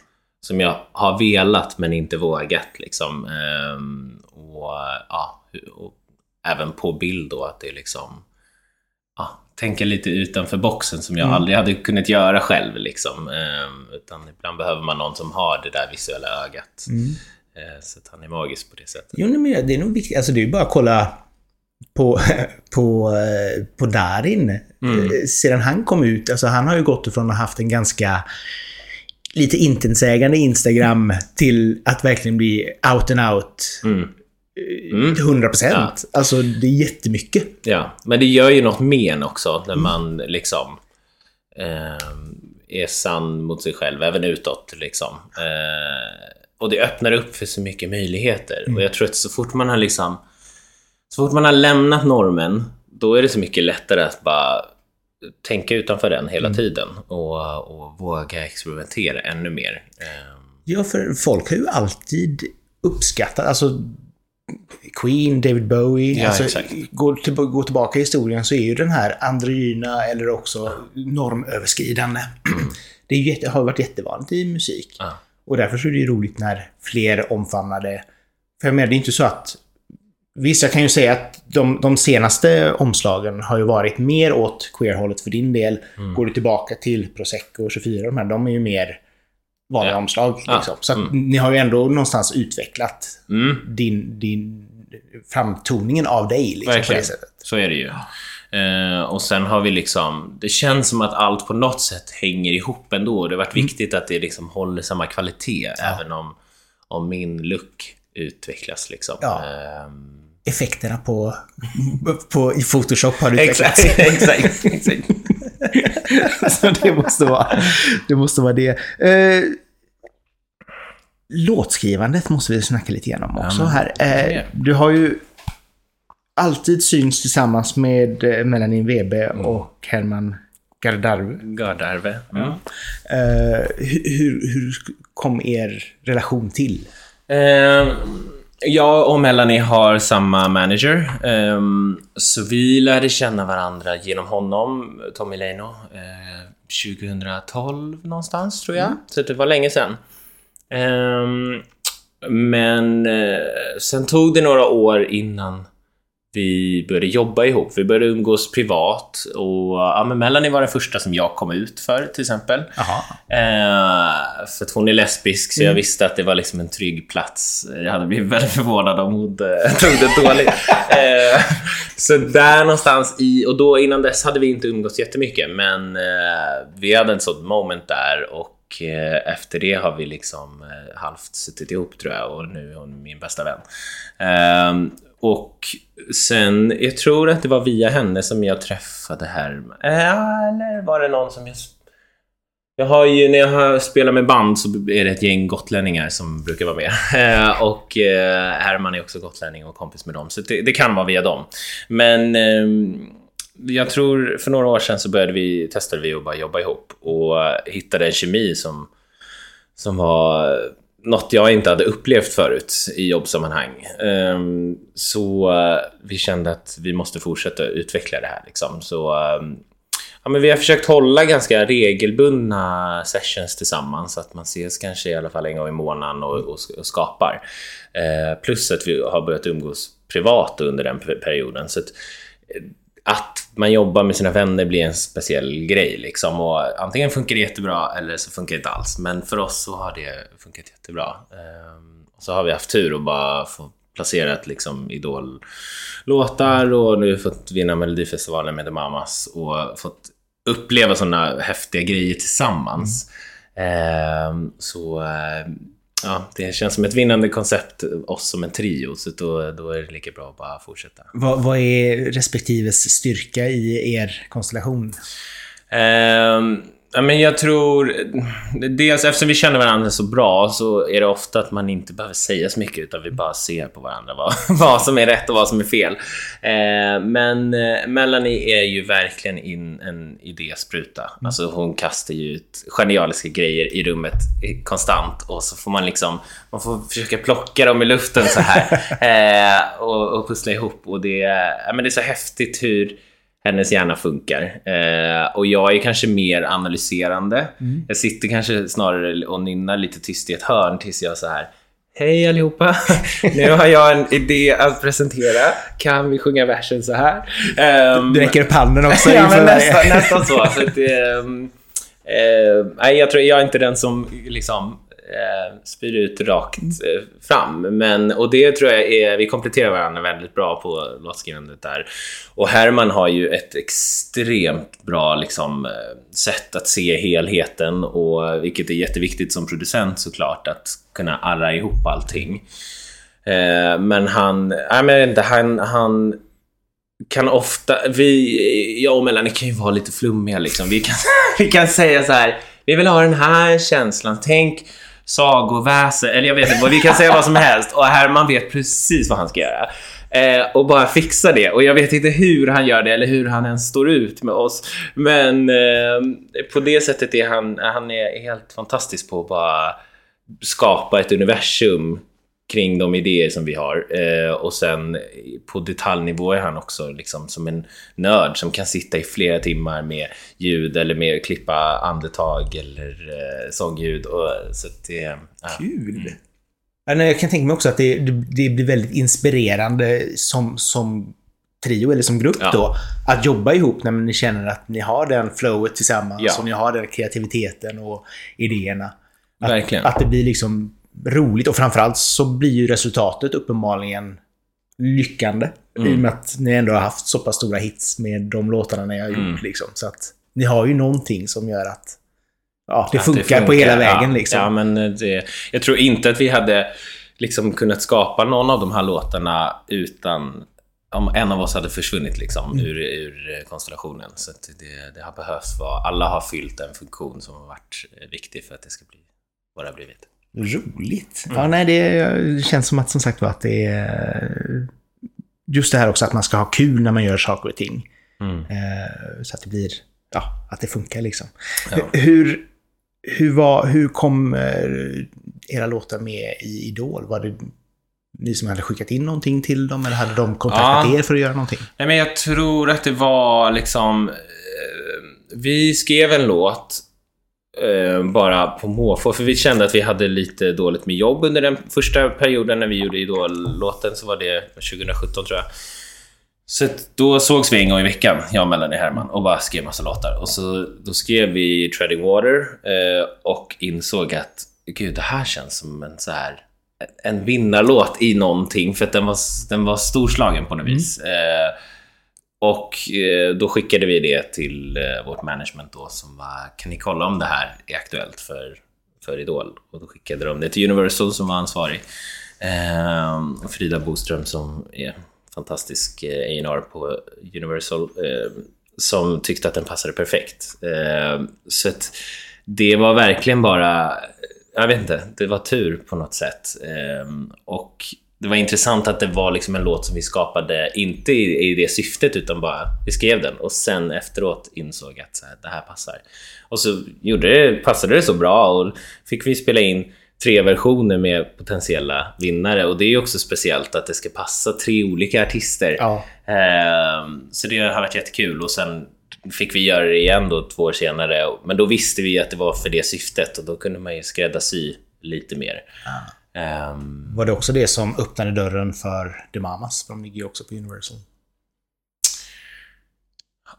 som jag har velat men inte vågat. Liksom. Ehm, och, ja, och även på bild då, att det är liksom ja, tänka lite utanför boxen som jag Mm. aldrig hade kunnat göra själv. Liksom. Ehm, utan ibland behöver man någon som har det där visuella ögat. Mm. Eh, så att han är magisk på det sättet. Jo, men det är nog viktigt. Alltså det är ju bara att kolla på, på, eh, på Darin. Mm. Eh, Sedan han kom ut, alltså han har ju gått ifrån att ha haft en ganska lite intetsägande Instagram till att verkligen bli out and out. Mm. Mm. 100%. Ja. Alltså det är jättemycket. Ja, men det gör ju något med en också när man liksom ehm, är sann mot sig själv, även utåt. Liksom. Eh, och det öppnar upp för så mycket möjligheter. Och jag tror att så fort man har liksom så fort man har lämnat normen, då är det så mycket lättare att bara tänka utanför den hela tiden och, och våga experimentera ännu mer. Ehm, Ja, för folk har ju alltid uppskattat, alltså Queen, David Bowie. Ja, alltså, går, till, går tillbaka i historien så är ju den här androgyna eller också normöverskridande. Det är ju jätte, har varit jättevanligt i musik. Ja. Och därför så är det ju roligt när fler omfamnar det. För jag menar, det är inte så att... Visst, jag kan ju säga att de, de senaste omslagen har ju varit mer åt queer-hållet för din del. Mm. Går du tillbaka till Prosecco och 24, de här, de är ju mer vanliga Ja. omslag. Liksom. Så att ni har ju ändå någonstans utvecklat Mm, din, din framtoningen av dig liksom, på verkligen. det sättet. Så är det ju. Eh, och sen har vi liksom, det känns som att allt på något sätt hänger ihop ändå. Det har varit viktigt att det liksom håller samma kvalitet, även om, om min look utvecklas. Liksom. Ja. Ehm, Effekterna på, på, i Photoshop har utvecklats. exakt, exakt, exakt. Så det måste vara det. Måste vara det. Eh, låtskrivandet måste vi snacka lite grann om också men- här. Eh, du har ju alltid syns tillsammans med eh, Melanie Webe Mm. och Herman Gardarve. Gardarve. Mm. Eh, hur, hur kom er relation till? Ehm, jag och Melanie har samma manager. Ehm, så vi lärde känna varandra genom honom, Tommy Leino, eh, 2012 någonstans tror jag. Så det var länge sedan. Ehm, men sen tog det några år innan vi började jobba ihop. Vi började umgås privat och ja, men Melanie var den första som jag kom ut för till exempel. Eh, för att hon är lesbisk, så jag visste att det var liksom en trygg plats. Jag hade blivit väldigt förvånad om hon tog det dåligt. Eh, så där någonstans i... Och då innan dess hade vi inte umgåtts jättemycket, men eh, vi hade en sån moment där och eh, efter det har vi liksom eh, halvt suttit ihop tror jag och nu är hon min bästa vän. Och sen, jag tror att det var via henne som jag träffade Herman. Äh, eller var det någon som jag Jag har ju, när jag spelar med band så är det ett gäng gotlänningar som brukar vara med. Äh, och äh, Herman är också gotlänning och kompis med dem, så det, det kan vara via dem. Men ehm, jag tror för några år sedan så började vi, testade vi att bara jobba ihop och hittade en kemi som, som var något jag inte hade upplevt förut i jobbsammanhang. Ehm, så eh, vi kände att vi måste fortsätta utveckla det här. Liksom. Så ehm, ja, men vi har försökt hålla ganska regelbundna sessions tillsammans, så att man ses kanske i alla fall en gång i månaden och, och, och skapar. Eh, plus att vi har börjat umgås privat under den perioden. Så att, eh, att man jobbar med sina vänner blir en speciell grej. Liksom. Och antingen funkar det jättebra eller så funkar det inte alls. Men för oss så har det funkat jättebra. Eh, så har vi haft tur och bara få placerat liksom Idol-låtar och nu fått vinna Melodifestivalen med The Mamas och fått uppleva sådana häftiga grejer tillsammans. Mm. Eh, så eh, ja, det känns som ett vinnande koncept, oss som en trio, så då, då är det lika bra att bara fortsätta. Vad, vad är respektives styrka i er konstellation? Eh, Ja, men jag tror... Dels eftersom vi känner varandra så bra så är det ofta att man inte behöver säga så mycket utan vi bara ser på varandra vad, vad som är rätt och vad som är fel. Eh, men eh, Melanie är ju verkligen in en idéspruta. Mm. Alltså hon kastar ju ut genialiska grejer i rummet konstant och så får man liksom... Man får försöka plocka dem i luften så här eh, och, och pussla ihop och det, ja, men det är så häftigt hur hennes hjärna funkar. Eh, och jag är kanske mer analyserande. Mm. Jag sitter kanske snarare och nynnar lite tyst i ett hörn tills jag så här Hej allihopa! nu har jag en idé att presentera. Kan vi sjunga versen så här? Um, du räcker upp handen också. ja, men nästan, nästan så. så att, um, uh, nej, jag tror jag är inte den som liksom eh, spyr ut rakt eh, fram. Men, och det tror jag är, vi kompletterar varandra väldigt bra på låtskrivandet där. Och Herman har ju ett extremt bra liksom, eh, sätt att se helheten och vilket är jätteviktigt som producent såklart att kunna arra ihop allting. Eh, men han, jag vet inte, han, han kan ofta, vi, jag och Melanie kan ju vara lite flummiga liksom. Vi kan, vi kan säga så här, vi vill ha den här känslan. Tänk sagoväsen, eller jag vet inte, vi kan säga vad som helst och Herman vet precis vad han ska göra. Eh, och bara fixa det. Och jag vet inte hur han gör det eller hur han ens står ut med oss. Men eh, på det sättet är han, han är helt fantastisk på att bara skapa ett universum kring de idéer som vi har. Eh, och sen på detaljnivå är han också liksom som en nörd som kan sitta i flera timmar med ljud eller med klippa andetag eller eh, sångljud. Och, så det, ja. Kul! Mm. Jag kan tänka mig också att det, det blir väldigt inspirerande som, som trio eller som grupp ja. då. Att jobba ihop när ni känner att ni har den flowet tillsammans ja. och ni har den kreativiteten och idéerna. Att, Verkligen. Att det blir liksom roligt och framförallt så blir ju resultatet uppenbarligen lyckande. Mm. I och med att ni ändå har haft så pass stora hits med de låtarna ni har gjort. Mm. Liksom. Så att ni har ju någonting som gör att ja, det, funkar, det funkar på hela vägen. Ja, liksom. ja men det, jag tror inte att vi hade liksom kunnat skapa någon av de här låtarna utan om en av oss hade försvunnit liksom, mm. ur, ur konstellationen. Så det, det har behövts vara... Alla har fyllt en funktion som har varit viktig för att det ska bli vad det har blivit. Roligt. Mm. Ja, nej, det känns som att som sagt var att det är just det här också att man ska ha kul när man gör saker och ting. Mm. Eh, så att det blir, ja, att det funkar liksom. Ja. Hur, hur, var, hur kom eh, era låtar med i Idol? Var det ni som hade skickat in någonting till dem eller hade de kontaktat ja. er för att göra någonting? Nej, men jag tror att det var liksom... Eh, vi skrev en låt Eh, bara på måfå. För vi kände att vi hade lite dåligt med jobb under den första perioden när vi gjorde Idol-låten. Så var det 2017 tror jag. Så då sågs vi en gång i veckan, jag och Melanie Herman, och bara skrev massa låtar. Och så, då skrev vi Treading Water eh, och insåg att gud, det här känns som en så här en vinnarlåt i någonting, för att den var, den var storslagen på något mm. vis. Eh, och eh, då skickade vi det till eh, vårt management då som var, kan ni kolla om det här är aktuellt för, för Idol? Och då skickade de det till Universal som var ansvarig. Eh, Frida Boström som är fantastisk eh, A&R på Universal eh, som tyckte att den passade perfekt. Eh, så att det var verkligen bara, jag vet inte, det var tur på något sätt. Ehm, och det var intressant att det var liksom en låt som vi skapade, inte i, i det syftet, utan bara vi skrev den och sen efteråt insåg att så här, det här passar. Och så gjorde det, passade det så bra och fick vi spela in tre versioner med potentiella vinnare och det är också speciellt att det ska passa tre olika artister. Ja. Ehm, så det har varit jättekul och sen fick vi göra det igen då två år senare. Men då visste vi att det var för det syftet och då kunde man ju skräddarsy lite mer. Ehm, Var det också det som öppnade dörren för The Mamas? De ligger ju också på Universal.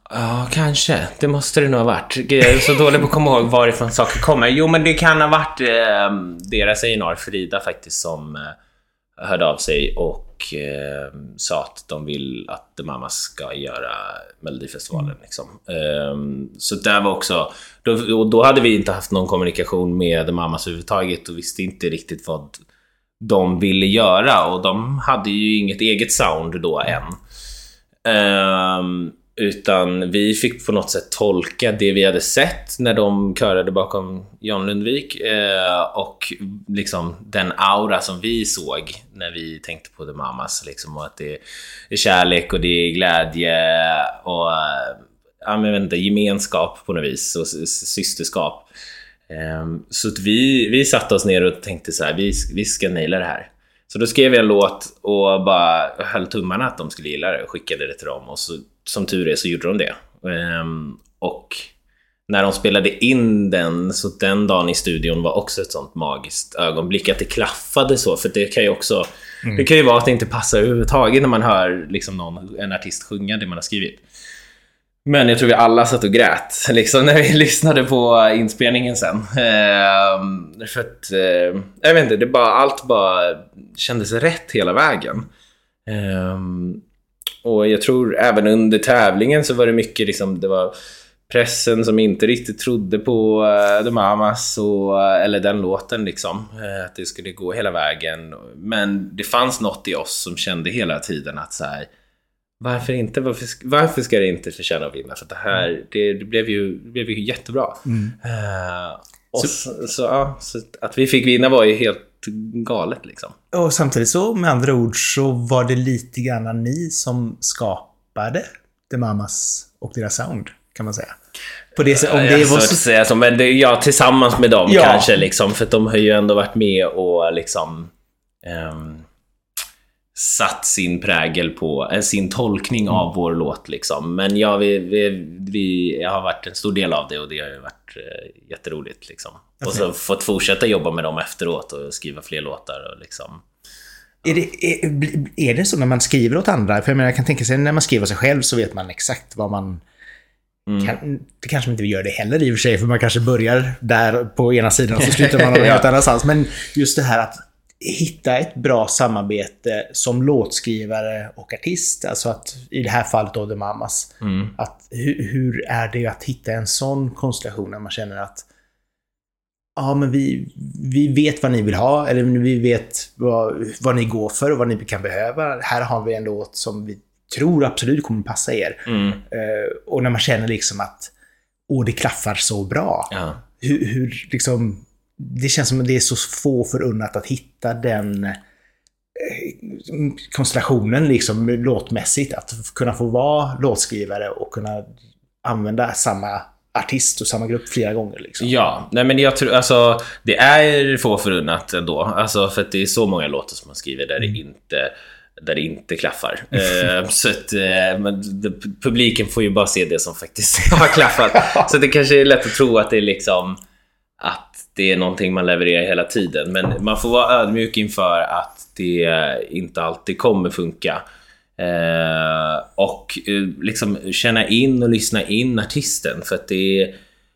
Ja, kanske. Det måste det nog ha varit. Jag är så dålig på att komma ihåg varifrån saker kommer. Jo, men det kan ha varit eh, deras A&R Frida faktiskt som eh, hörde av sig och eh, sa att de vill att The Mamas ska göra Melodifestivalen. Liksom. Eh, så där var också... Då, då hade vi inte haft någon kommunikation med The Mamas överhuvudtaget och visste inte riktigt vad de ville göra och de hade ju inget eget sound då än. Ehm, utan vi fick på något sätt tolka det vi hade sett när de körade bakom John Lundvik eh, och liksom den aura som vi såg när vi tänkte på The Mamas. Liksom, och att det är kärlek och det är glädje och eh, ja, men vänta, gemenskap på något vis och systerskap. Ehm, så att vi, vi satte oss ner och tänkte så här, vi, vi ska naila det här. Så då skrev jag en låt och bara höll tummarna att de skulle gilla det och skickade det till dem. Och så, som tur är så gjorde de det. Ehm, och när de spelade in den, så den dagen i studion var också ett sånt magiskt ögonblick. Att det klaffade så, för det kan ju också... Det kan ju vara att det inte passar överhuvudtaget när man hör liksom någon, en artist sjunga det man har skrivit. Men jag tror vi alla satt och grät liksom, när vi lyssnade på inspelningen sen. Ehm, för att, eh, jag vet inte, det bara, allt bara kändes rätt hela vägen. Ehm, och jag tror även under tävlingen så var det mycket liksom, det var pressen som inte riktigt trodde på uh, The Mamas och, eh, eller den låten liksom. eh, att det skulle gå hela vägen. Men det fanns något i oss som kände hela tiden att så här, varför inte? Varför, varför ska det inte förtjäna att vinna? För det här, det, det, blev, ju, det blev ju jättebra. Eh, och så, så, ja, så att vi fick vinna var ju helt galet liksom. Och samtidigt så, med andra ord, så var det lite grann ni som skapade The Mamas och deras sound, kan man säga. På det sättet, om det var så att säga så, men det, ja, tillsammans med dem Ja. kanske liksom, för att de har ju ändå varit med och liksom ehm, satt sin prägel på, eh, sin tolkning Mm. av vår låt liksom. Men ja, vi, vi, vi jag har varit en stor del av det och det har ju varit eh, jätteroligt liksom. Och så fått fortsätta jobba med dem efteråt och skriva fler låtar och liksom. Är det, är, är det så när man skriver åt andra? För jag menar, jag kan tänka sig när man skriver sig själv så vet man exakt vad man... Mm. Kan, det kanske man inte gör det heller i och för sig, för man kanske börjar där på ena sidan och så slutar man någon helt annanstans. Men just det här att hitta ett bra samarbete som låtskrivare och artist. Alltså att i det här fallet då The Mamas. Mm. Att hur, hur är det att hitta en sån konstellation när man känner att Ja, men vi, vi vet vad ni vill ha, eller vi vet vad, vad ni går för och vad ni kan behöva. Här har vi en låt som vi tror absolut kommer passa er. Mm. Eh, och när man känner liksom att åh, det klaffar så bra. Ja. Hur, hur liksom... Det känns som att det är så få förunnat att hitta den eh, konstellationen liksom låtmässigt. Att kunna få vara låtskrivare och kunna använda samma artist och samma grupp flera gånger. Liksom. Ja, nej men jag tror, alltså det är få förunnat ändå. Alltså för att det är så många låtar som man skriver där det inte där det inte klaffar. Eh, så att eh, men, det- publiken får ju bara se det som faktiskt har klaffat. Så det kanske är lätt att tro att det är liksom att det är någonting man levererar hela tiden. Men man får vara ödmjuk inför att det inte alltid kommer funka. Eh, och eh, liksom känna in och lyssna in artisten. För att det,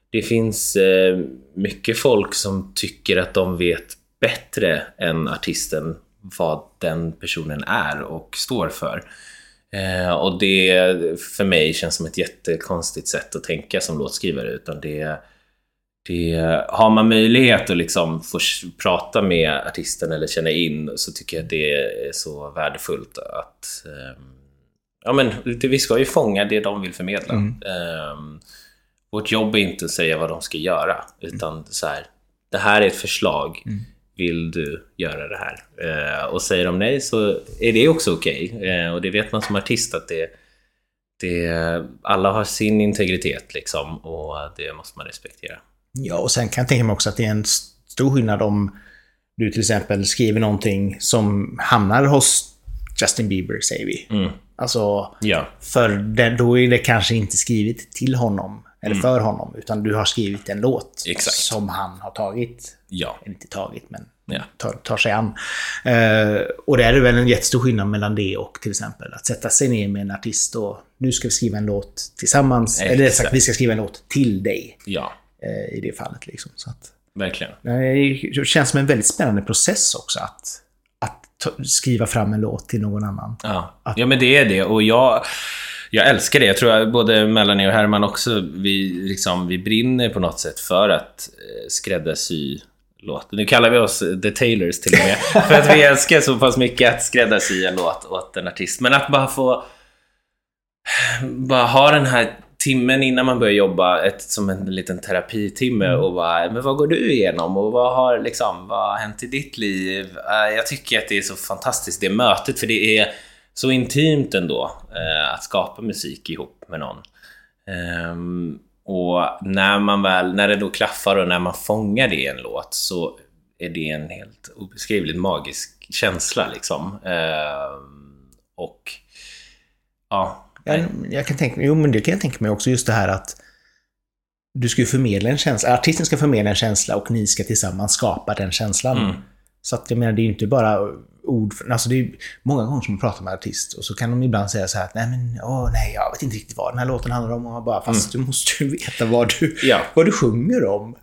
det finns eh, mycket folk som tycker att de vet bättre än artisten vad den personen är och står för. Eh, och det för mig känns som ett jättekonstigt sätt att tänka som låtskrivare. Utan det, det, har man möjlighet att liksom få prata med artisten eller känna in så tycker jag att det är så värdefullt att ehm, ja, men vi ska ju fånga det de vill förmedla. Ehm, vårt jobb är inte att säga vad de ska göra, utan så här, det här är ett förslag. Vill du göra det här? Eh, och säger de nej så är det också okej. Okay. Och det vet man som artist att det, det, alla har sin integritet liksom och det måste man respektera. Ja, och sen kan jag tänka mig också att det är en stor skillnad om du till exempel skriver någonting som hamnar hos Justin Bieber, säger vi. Mm. Alltså, Ja. för det, då är det kanske inte skrivet till honom, eller för honom, utan du har skrivit en låt Mm. Exakt. som han har tagit. Ja. Inte tagit, men Ja. tar, tar sig an. Eh, och det är väl en jättestor skillnad mellan det och till exempel att sätta sig ner med en artist och nu ska vi skriva en låt tillsammans. Eller rätt sagt, Exakt. vi ska skriva en låt till dig. Ja, I det fallet liksom. Så att, verkligen. Det känns som en väldigt spännande process också att, att skriva fram en låt till någon annan. Ja. ja, men det är det. Och jag, jag älskar det. Jag tror att både Melanie och Herman också, vi, liksom, vi brinner på något sätt för att eh, skräddarsy låten. Nu kallar vi oss The Tailors till och med. för att vi älskar så pass mycket att skräddarsy en låt åt en artist. Men att bara få bara ha den här timmen innan man börjar jobba, ett, som en liten terapitimme och bara, men vad går du igenom och vad har, liksom, vad har hänt i ditt liv? Eh, Jag tycker att det är så fantastiskt det mötet, för det är så intimt ändå eh, att skapa musik ihop med någon. Ehm, och när man väl, när det då klaffar och när man fångar det i en låt så är det en helt obeskrivligt magisk känsla liksom. Ehm, och ja, Jag, jag kan tänka, jo, men det kan jag tänka mig också, just det här att du ska ju förmedla en känsla, artisten ska förmedla en känsla och ni ska tillsammans skapa den känslan. Mm. Så att jag menar, det är ju inte bara ord, alltså det är många gånger som man pratar med artist och så kan de ibland säga så här att nej men, åh nej, jag vet inte riktigt vad den här låten handlar om. Och man bara, fast du måste ju veta vad du, Mm. Ja. vad du sjunger om.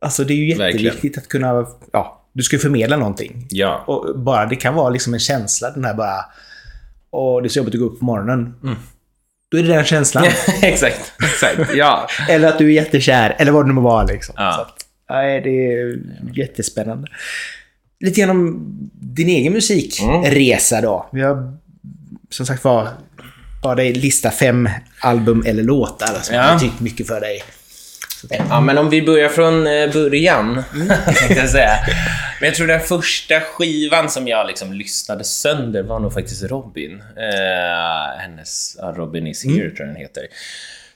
Alltså det är ju Verkligen. jätteviktigt att kunna, ja, du ska ju förmedla någonting. ja, Och bara, det kan vara liksom en känsla, den här bara, åh det är så jobbigt att gå upp på morgonen. Mm. Då är det den känslan. exakt, exakt, ja. eller att du är jättekär, eller vad det nu må vara liksom. Ja. Så att, nej, det är jättespännande. Lite grann om din egen musikresa då. Vi har som sagt var bad dig lista fem album eller låtar som Ja. har betytt mycket för dig. Ja, men om vi börjar från eh, början, tänkte jag säga. Men jag tror den första skivan som jag liksom lyssnade sönder var nog faktiskt Robin. Eh, hennes, Robin is here tror jag den heter.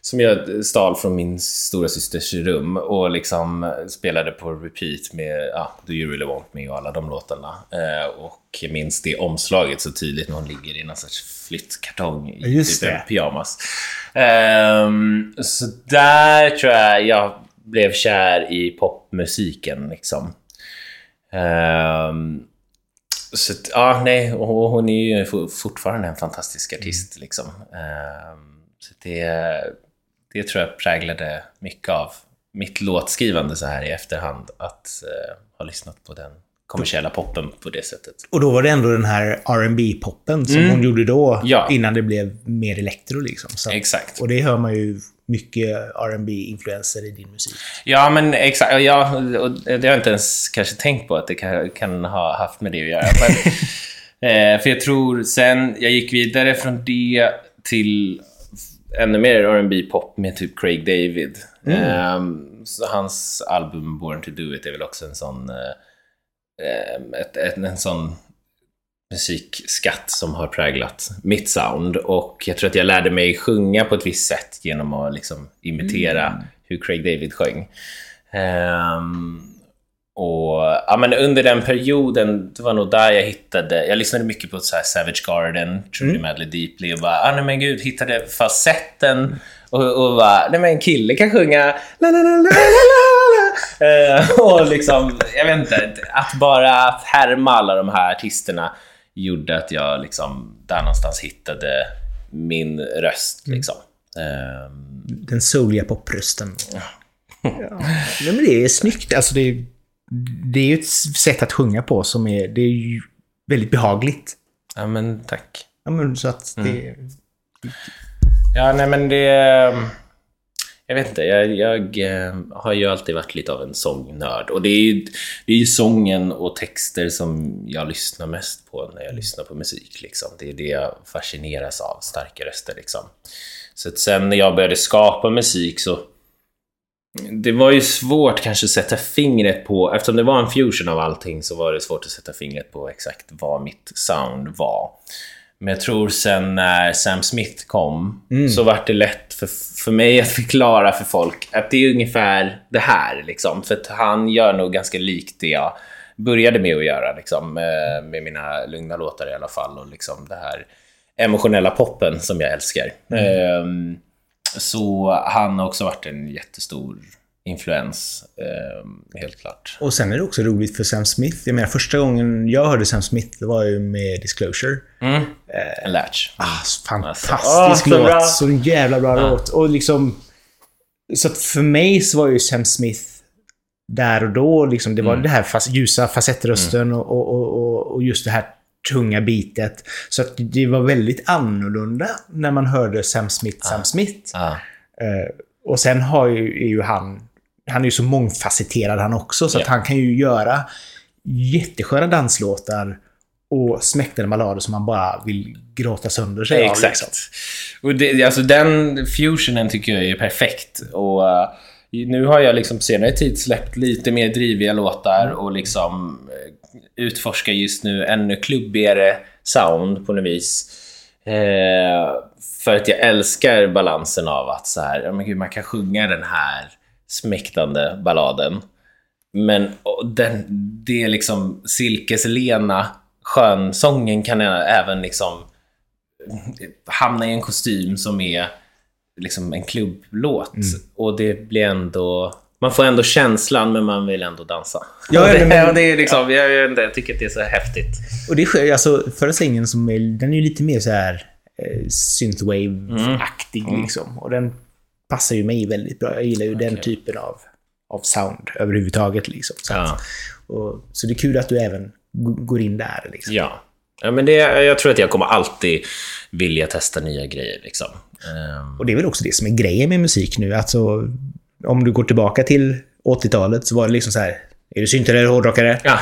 Som jag stal från min stora systers rum och liksom spelade på repeat med ja, Do You Really Want Me och alla de låtarna. Eh, och jag minns det omslaget så tydligt när hon ligger i någon sorts flyttkartong i Just typ en pyjamas. Ehm, så där tror jag jag blev kär i popmusiken liksom. Ehm, så ja, nej, och hon är ju for- fortfarande en fantastisk artist liksom. Ehm, så det, det tror jag präglade mycket av mitt låtskrivande så här i efterhand. Att eh, ha lyssnat på den kommersiella poppen på det sättet. Och då var det ändå den här rb poppen som hon gjorde då, Mm. Ja. innan det blev mer elektro liksom. Så, Exakt. och det hör man ju mycket rb influenser i din musik. Ja, men exakt. Ja, och det har jag inte ens kanske tänkt på att det kan, kan ha haft med det att göra. Men, eh, för jag tror sen jag gick vidare från det till ännu mer R&B pop med typ Craig David. Ehm, så hans album Born to Do It är väl också en sån, eh, eh, ett, ett, en sån musikskatt som har präglat mitt sound. Och jag tror att jag lärde mig sjunga på ett visst sätt genom att liksom imitera hur Craig David sjöng. Ehm, och ja, men under den perioden, det var nog där jag hittade, jag lyssnade mycket på så Savage Garden, Truly Madly Deeply och bara, ah, nej men gud, hittade falsetten och, och bara, nej men en kille kan sjunga la la la la la Eh, Och liksom, jag vet inte, att bara att härma alla de här artisterna gjorde att jag liksom där någonstans hittade min röst liksom. Ehm, Den souliga poprösten. Ja. Nej, men det är snyggt. Alltså det, är, det är ju ett sätt att sjunga på som är, det är ju väldigt behagligt. ja men tack. Ja, men så att det... Ja, nej men det... Jag vet inte, jag, jag eh, har ju alltid varit lite av en sångnörd. Och det är ju det är ju sången och texter som jag lyssnar mest på när jag lyssnar på musik. Liksom. Det är det jag fascineras av, starka röster. Liksom. Så att sen när jag började skapa musik så Det var ju svårt kanske att sätta fingret på, eftersom det var en fusion av allting så var det svårt att sätta fingret på exakt vad mitt sound var. Men jag tror sen när Sam Smith kom mm. så var det lätt för, för mig att förklara för folk att det är ungefär det här. Liksom. För att han gör nog ganska likt det jag började med att göra. Liksom, med, med mina lugna låtar i alla fall. Och liksom det här emotionella poppen som jag älskar. Mm. Um, så han har också varit en jättestor influens, eh, helt klart. Och sen är det också roligt för Sam Smith. Jag menar, första gången jag hörde Sam Smith, det var ju med Disclosure. Mm. Eh, en latch. Ah, fantastisk oh, låt. Så, så jävla bra ah. låt. Och liksom... Så för mig så var ju Sam Smith där och då, liksom, det var mm. det här fas, ljusa fasettrösten mm. och, och, och, och just det här tunga bitet. Så att det var väldigt annorlunda när man hörde Sam Smith, Sam Smith. Ah. Uh, och sen har ju, är ju han, han är ju så mångfacetterad han också, så yeah. att han kan ju göra jättesköna danslåtar och smäktade ballader som man bara vill gråta sönder sig Exakt. av. Liksom. Och det, alltså den fusionen tycker jag är perfekt. Och uh, nu har jag liksom på senare tid släppt lite mer driviga låtar och liksom uh, utforskar just nu ännu klubbigare sound på något vis. Uh, för att jag älskar balansen av att så här, ja, men gud, man kan sjunga den här smäktande balladen. Men den, det är liksom silkeslena skönsången kan även liksom hamna i en kostym som är liksom en klubblåt. Mm. Och det blir ändå... Man får ändå känslan, men man vill ändå dansa. Ja, det, men, det är liksom, ja. jag, jag, tycker att det är så häftigt. Och det sker, alltså, förra singeln som är, den är ju lite mer så här eh, synthwave-aktig mm. liksom. Och den passar ju mig väldigt bra. Jag gillar ju okay. den typen av, av sound överhuvudtaget. Liksom. Så, ja. att, och, så det är kul att du även går in där. Liksom. Ja. ja men det, jag tror att jag kommer alltid vilja testa nya grejer. Liksom. Um... Och det är väl också det som är grejen med musik nu. Alltså, om du går tillbaka till 80-talet så var det liksom så här. Är du syntare eller hårdrockare? Ja.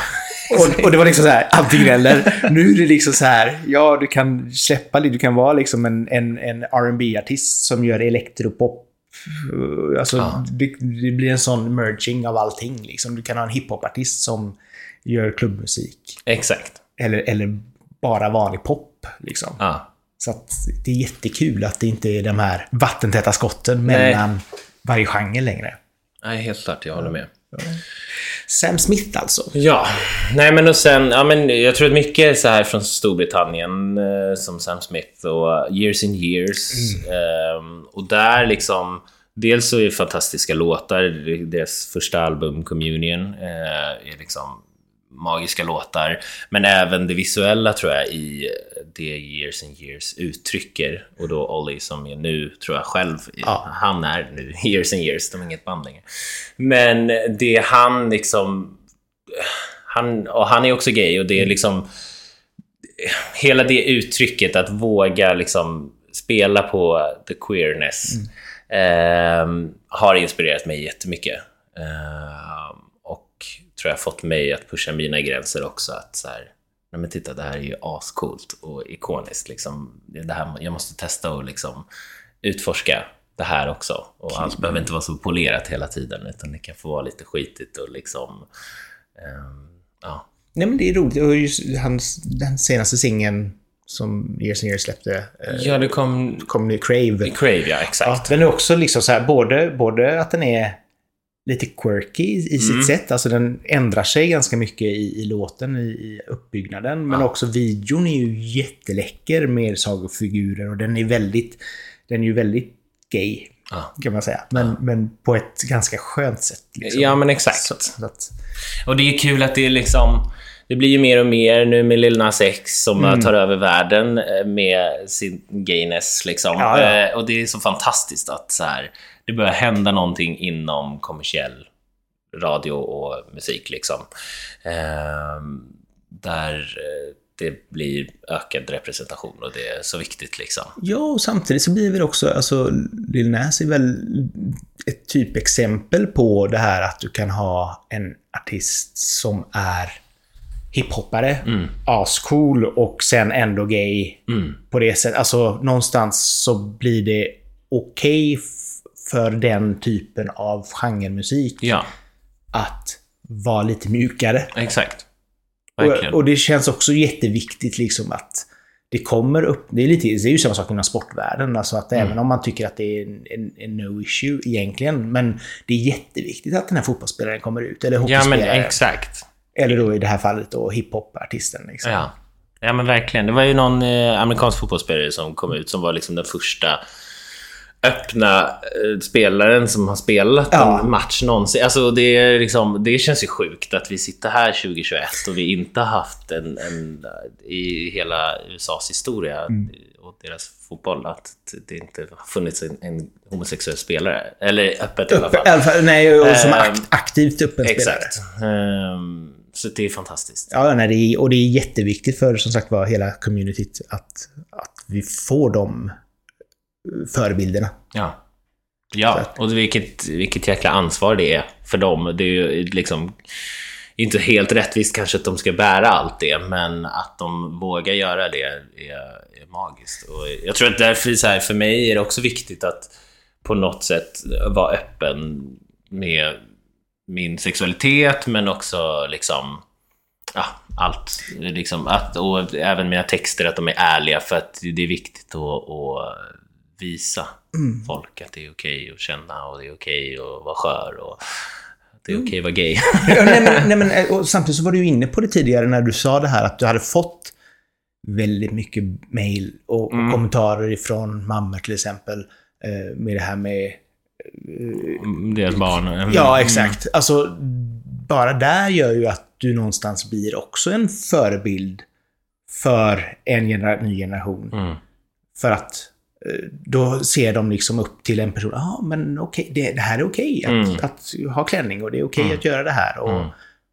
Och, och, det var liksom så här, antingen eller. Nu är det liksom så här, ja du kan släppa det, du kan vara liksom en, en, en rb artist som gör elektropop. Alltså, ja. det, det, blir en sån merging av allting. Liksom. Du kan ha en hiphop-artist som gör klubbmusik. Exakt. Eller, eller bara vanlig pop. Liksom. Ja. Så det är jättekul att det inte är de här vattentäta skotten mellan Nej. varje genre längre. Nej, helt klart. Jag håller med. Ja. Sam Smith alltså. Ja. Nej men och sen, ja men jag tror att mycket är så här från Storbritannien eh, som Sam Smith och Years in Years. Mm. Eh, och där liksom, dels så är det fantastiska låtar. Deras första album Communion eh, är liksom magiska låtar. Men även det visuella tror jag i det Years and Years uttrycker. Och då Ollie som är nu, tror jag själv, ja. han är nu Years and Years, de är inget band längre. Men det han liksom... Han, och han är också gay och det är mm. liksom... Hela det uttrycket att våga liksom spela på the queerness mm. eh, har inspirerat mig jättemycket. Eh, tror jag fått mig att pusha mina gränser också. Att så här, nej men titta, det här är ju ascoolt och ikoniskt. Liksom. Det här, jag måste testa och liksom utforska det här också. Och allt behöver inte vara så polerat hela tiden, utan det kan få vara lite skitigt och liksom... Um, ja. Nej men det är roligt. Och just hans, den senaste singeln som Years and Years släppte. Eh, ja, det kom... Kom nu Crave. Crave, ja. Exakt. Ja, den är också liksom så här, både, både att den är lite quirky i, i sitt mm. sätt. Alltså den ändrar sig ganska mycket i, i låten, i, i uppbyggnaden. Men ja. också videon är ju jätteläcker med sagofigurer och den är väldigt, den är ju väldigt gay. Ja. Kan man säga. Men, ja. men på ett ganska skönt sätt. Liksom. Ja, men exakt. Så, så att... Och det är kul att det är liksom... Det blir ju mer och mer nu med Lil Nas X som mm. tar över världen eh, med sin gayness. Liksom. Ja, ja. Eh, och det är så fantastiskt att så här, det börjar hända någonting inom kommersiell radio och musik. Liksom. Eh, där det blir ökad representation och det är så viktigt. Liksom. Ja, och samtidigt så blir det också, alltså Lil Nas är väl ett typexempel på det här att du kan ha en artist som är hiphoppare, mm. ascool och sen ändå gay mm. på det sättet. Alltså någonstans så blir det okej okay för den typen av genremusik Ja, att vara lite mjukare. exakt. Och, och det känns också jätteviktigt liksom att det kommer upp, det är, lite, det är ju samma sak inom sportvärlden, alltså att Mm. även om man tycker att det är en, en, en no issue egentligen, men det är jätteviktigt att den här fotbollsspelaren kommer ut, eller ja, men hockeyspelaren, exakt. eller då i det här fallet då hiphop-artisten. Liksom. Ja. ja, men verkligen. Det var ju någon eh, amerikansk fotbollsspelare som kom ut som var liksom den första öppna eh, spelaren som har spelat Ja. en match någonsin. Alltså det, är liksom, det känns ju sjukt att vi sitter här 2021 och vi inte har haft en, en i hela USAs historia Mm. och deras fotboll att det inte har funnits en, en homosexuell spelare. Eller öppet i alla fall. Nej, och som akt, aktivt öppen spelare. Exakt. Ehm, så det är fantastiskt. Ja, nej, det är, och det är jätteviktigt för som sagt var hela communityt att, att vi får de förebilderna. Ja. Ja, och vilket, vilket jäkla ansvar det är för dem. Det är ju liksom inte helt rättvist kanske att de ska bära allt det, men att de vågar göra det är, är magiskt. Och jag tror att därför, så här, för mig är det också viktigt att på något sätt vara öppen med min sexualitet, men också liksom ja, allt. Liksom, att, och även mina texter, att de är ärliga, för att det är viktigt att, att visa folk att det är okej att känna och det är okej att vara skör och det är okej att vara gay. Ja, nej, men, nej, men, och samtidigt så var du ju inne på det tidigare när du sa det här att du hade fått väldigt mycket mail och, och kommentarer ifrån mammor till exempel. Eh, med det här med... Deras barn. Ja, exakt. Alltså, bara där gör ju att du någonstans blir också en förebild för en genera ny generation. Mm. För att eh, då ser de liksom upp till en person. Ja, ah, men okej, det, det här är okej att, Mm. att ha klänning och det är okej att göra det här. Och, Mm.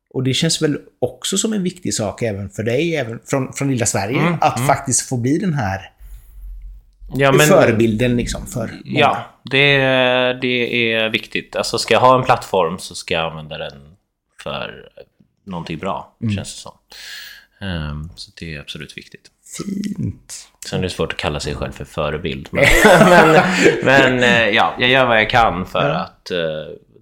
och det känns väl också som en viktig sak även för dig, även från, från lilla Sverige, Mm, att faktiskt få bli den här Ja, men, förebilden liksom för många. ja det, det är viktigt. Alltså ska jag ha en plattform så ska jag använda den för någonting bra, Mm. känns det som. Ehm, så det är absolut viktigt. Fint. Sen är det svårt att kalla sig själv för förebild. Men, men, men eh, ja, jag gör vad jag kan för Ja. att eh,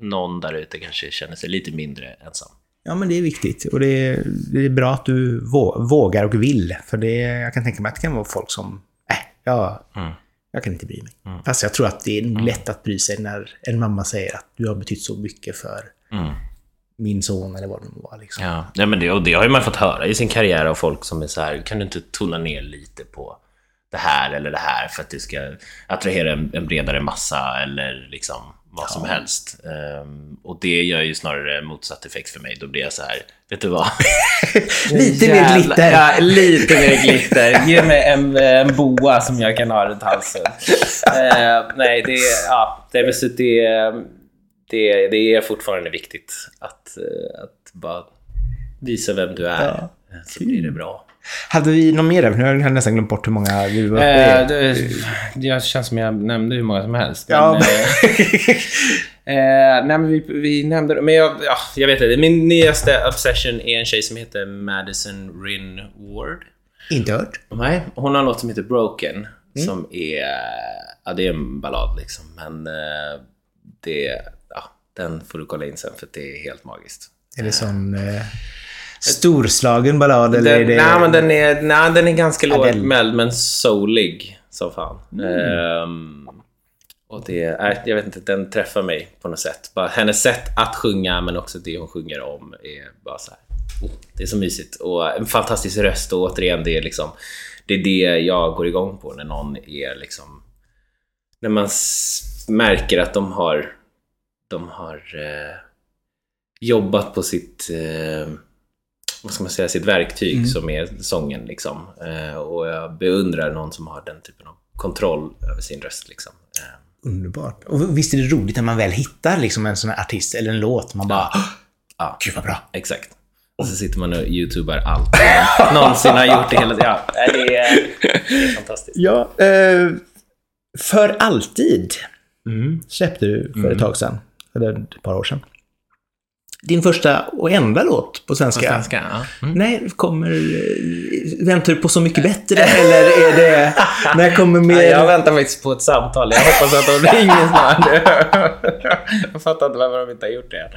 någon där ute kanske känner sig lite mindre ensam. Ja, men det är viktigt. Och det är, det är bra att du vå- vågar och vill. För det, jag kan tänka mig att det kan vara folk som, äh, ja, Mm. jag kan inte bry mig. Fast jag tror att det är nog lätt att bry sig när en mamma säger att du har betytt så mycket för Mm. Min son eller vad det nu var. Liksom. Ja, nej, men det, och det har ju man fått höra i sin karriär av folk som är så här, kan du inte tona ner lite på det här eller det här för att du ska attrahera en, en bredare massa eller liksom vad som helst. Ehm, och det gör ju snarare motsatt effekt för mig. Då blir jag så här, vet du vad? Lite mer glitter. Ja, lite mer glitter. Ge mig en, en boa som jag kan ha runt halsen. Eh, nej, det, är- ja, det, är, så det, det, det är fortfarande viktigt att, eh, att bara visa vem du är. Ja. Så blir det bra. Hade vi någon mer? Nu har jag nästan glömt bort hur många vi var Eh, det, det känns som jag nämnde hur många som helst. Ja, men, eh, nej, men vi, vi nämnde Men jag, ja, jag vet inte. Min nyaste obsession är en tjej som heter Madison Rin Ward. Inte hört. Nej, hon har en låt som heter Broken. Som är... Ja, det är en ballad liksom. Men eh, det... Den får du kolla in sen för det är helt magiskt. Är det sån eh, storslagen ballad eller är Den, det... nej, men den är, nej, den är ganska den- lågmäld men soulig som fan. Ehm, och det är, jag vet inte, den träffar mig på något sätt. Bara hennes sätt att sjunga men också det hon sjunger om är bara så här. oh, Det är så mysigt och en fantastisk röst och återigen det är liksom det är det jag går igång på när någon är liksom när man märker att de har de har eh, jobbat på sitt eh, vad ska man säga, sitt verktyg som är sången. Liksom. Eh, och jag beundrar någon som har den typen av kontroll över sin röst. Liksom. Eh, Underbart. Och visst är det roligt när man väl hittar liksom en sån här artist eller en låt. Man bara... ja, Gud vad bra. exakt. Och så sitter man och youtubar allt man någonsin har gjort det hela tiden. Ja, det, är, det är fantastiskt. Ja, eh, För alltid Mm. släppte du för ett tag sedan. Eller ett par år sedan. din första och enda låt på svenska. På svenska, ja. Mm. När kommer... eh, Väntar du på Så mycket bättre eller är det... När kommer mer... Nej, jag väntar faktiskt på ett samtal. Jag hoppas att de ringer snart. jag fattar inte varför de inte har gjort det.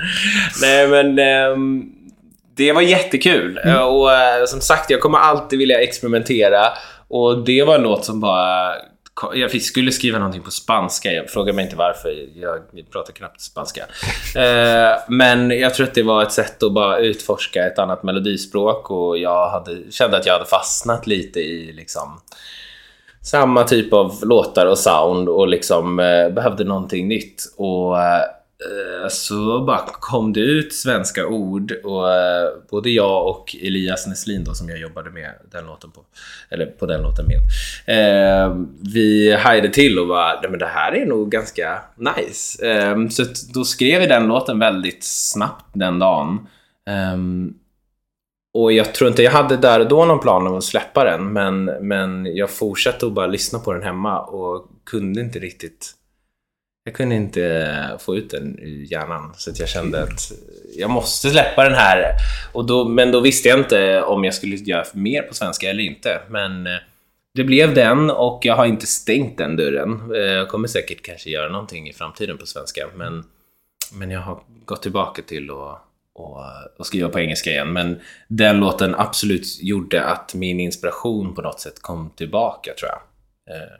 Nej, men... ehm, det var jättekul. Mm. Och eh, som sagt, jag kommer alltid vilja experimentera. Och det var låt som bara... Jag skulle skriva någonting på spanska. Jag frågar mig inte varför. Jag pratar knappt spanska. Eh, Men jag tror att det var ett sätt att bara utforska ett annat melodispråk. Och jag hade, kände att jag hade fastnat lite i liksom samma typ av låtar och sound och liksom eh, behövde någonting nytt. Och eh, Eh, så bara kom det ut svenska ord och eh, både jag och Elias Neslin då som jag jobbade med den låten på, eller på den låten med. Eh, vi hajade till och bara, "Nej, men det här är nog ganska nice. Så då skrev vi den låten väldigt snabbt den dagen. Ehm, och jag tror inte jag hade där och då någon plan om att släppa den, men, men jag fortsatte att bara lyssna på den hemma och kunde inte riktigt... Jag kunde inte få ut den ur hjärnan, så att jag kände att jag måste släppa den här. Och då, men då visste jag inte om jag skulle göra mer på svenska eller inte. Men eh, det blev den och jag har inte stängt den dörren. Eh, jag kommer säkert kanske göra någonting i framtiden på svenska, men, men jag har gått tillbaka till att och, och skriva på engelska igen. Men den låten absolut gjorde att min inspiration på något sätt kom tillbaka, tror jag. Eh,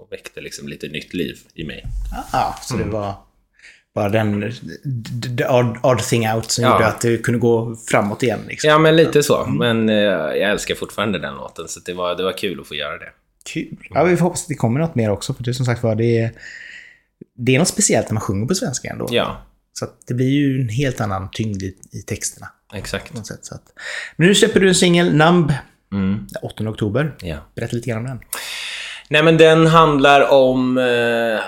och väckte liksom lite nytt liv i mig. Ja, så Mm. det var bara den d- odd, odd thing out som Ja. gjorde att det kunde gå framåt igen. Liksom. Ja, men lite så. Men eh, jag älskar fortfarande den låten, så det var, det var kul att få göra det. Kul. Ja, vi får hoppas att det kommer något mer också, för det som sagt var, det är, det är något speciellt när man sjunger på svenska ändå. Ja, Så det blir ju en helt annan tyngd i, i texterna. exakt. På sätt, så att. Men nu släpper du en singel, Numb, Mm, den 8 oktober. ja. Berätta lite grann om den. Nej, men den handlar om eh,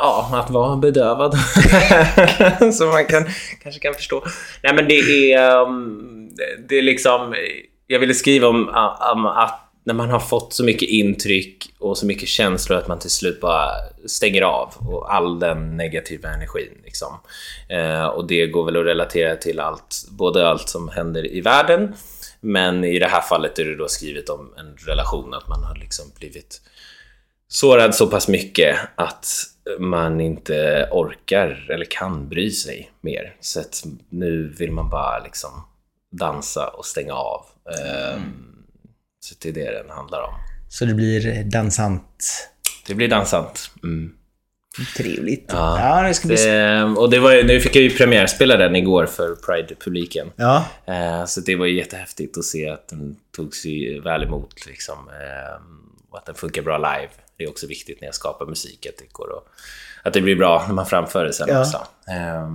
ja, att vara bedövad. Som man kan, kanske kan förstå. Nej, men det är, um, det- är liksom... Jag ville skriva om, om att när man har fått så mycket intryck och så mycket känslor att man till slut bara stänger av och all den negativa energin. Liksom. Eh, och det går väl att relatera till allt, både allt som händer i världen, men i det här fallet är det då skrivet om en relation, att man har liksom blivit sårad så pass mycket att man inte orkar eller kan bry sig mer. Så att nu vill man bara liksom dansa och stänga av. Ehm, Så det är det den handlar om. Så det blir dansant. Det blir dansant. Mm. Trevligt. Ja. Ja, det ska bli... Det, och det var, nu fick jag ju premiärspela den igår för Pride-publiken. Ja, Eh, Så det var ju jättehäftigt att se att den togs väl emot liksom. Och att den funkar bra live. Det är också viktigt när jag skapar musik att det går och, att det blir bra när man framför det sen Ja. också. Eh,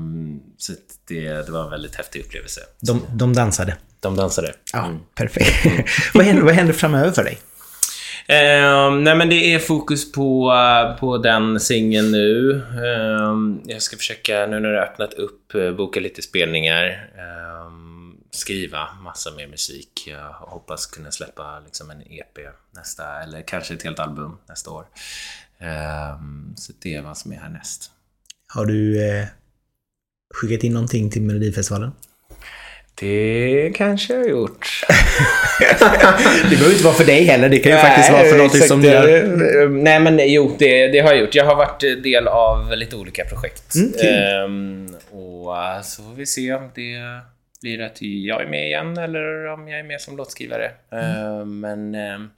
Så det, det var en väldigt häftig upplevelse. de, de dansade. De dansade. Ja, perfekt. vad, händer, vad händer framöver för dig? Eh, nej men det är fokus på, eh, på den singeln nu. Eh, jag ska försöka, nu när det har öppnat upp, eh, boka lite spelningar. Eh, skriva massa mer musik. Jag hoppas kunna släppa liksom en EP nästa, eller kanske ett helt album nästa år. Eh, så det är vad som är härnäst. Har du eh, skickat in någonting till Melodifestivalen? Det kanske jag har gjort. Det behöver inte vara för dig heller. Det kan ju faktiskt vara för något exakt. som gör... Eh, Nej, men jo, det, det har jag gjort. Jag har varit eh, del av lite olika projekt. Mm, kul. Ehm, och eh, så får vi se om det blir att jag är med igen eller om jag är med som låtskrivare. Ehm, men ehm,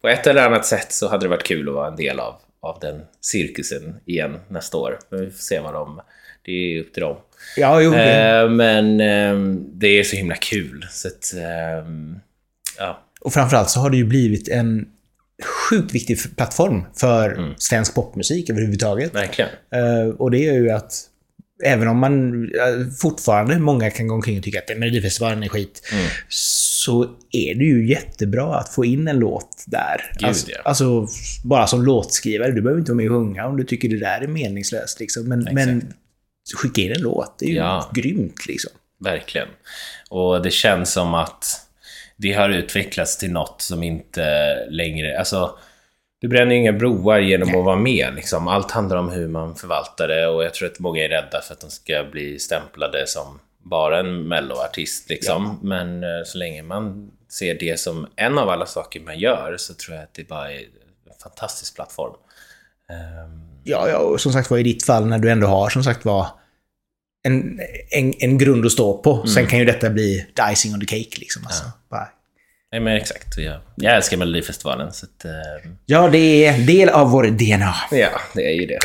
på ett eller annat sätt så hade det varit kul att vara en del av, av den cirkusen igen nästa år. Men vi får se vad de... Det är upp till dem. Ja, jo. det- Ehm, men det är så himla kul. Så att, ja. Och framförallt så har det ju blivit en sjukt viktig plattform för Mm. svensk popmusik överhuvudtaget. Verkligen. Eh, och det är ju att även om man fortfarande, många kan gå omkring och tycka att Melodifestivalen är skit, Mm. så är det ju jättebra att få in en låt där. Gud, alltså, ja. alltså, bara som låtskrivare, du behöver inte vara med och sjunga om du tycker det där är meningslöst. Liksom. Men, men skicka in en låt, det är ju Ja. grymt. Liksom. Verkligen. Och det känns som att det har utvecklats till något som inte längre... Alltså, du bränner inga broar genom att vara med. Liksom. Allt handlar om hur man förvaltar det och jag tror att många är rädda för att de ska bli stämplade som bara en melloartist liksom. Ja. Men eh, så länge man ser det som en av alla saker man gör så tror jag att det bara är en fantastisk plattform. Um... Ja, ja, och som sagt var i ditt fall när du ändå har som sagt var en, en, en grund att stå på. Mm. Sen kan ju detta bli icing on the cake liksom. Alltså. Ja. Bara Nej men exakt. Jag, jag älskar Melodifestivalen så att, uh... Ja, det är del av vår DNA. Ja, det är ju det.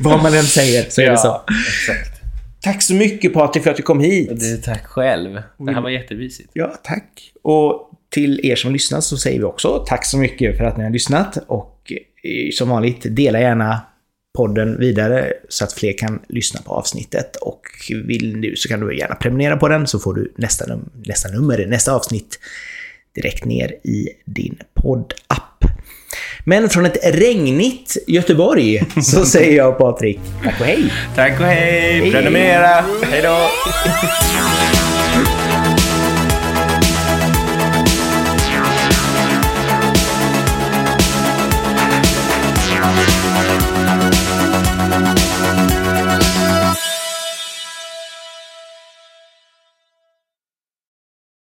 Vad man än säger så är ja, det så. Exakt. Tack så mycket Patrik för att du kom hit. Du, tack själv. Det här var jättevisigt. Ja, tack. Och till er som lyssnat så säger vi också tack så mycket för att ni har lyssnat. Och eh, som vanligt, dela gärna podden vidare så att fler kan lyssna på avsnittet. Och vill du så kan du gärna prenumerera på den så får du nästa, num nästa nummer, nästa avsnitt direkt ner i din poddapp. Men från ett regnigt Göteborg så säger jag Patrik, tack och hej! Tack och hej! hej. Prenumerera! Hej då!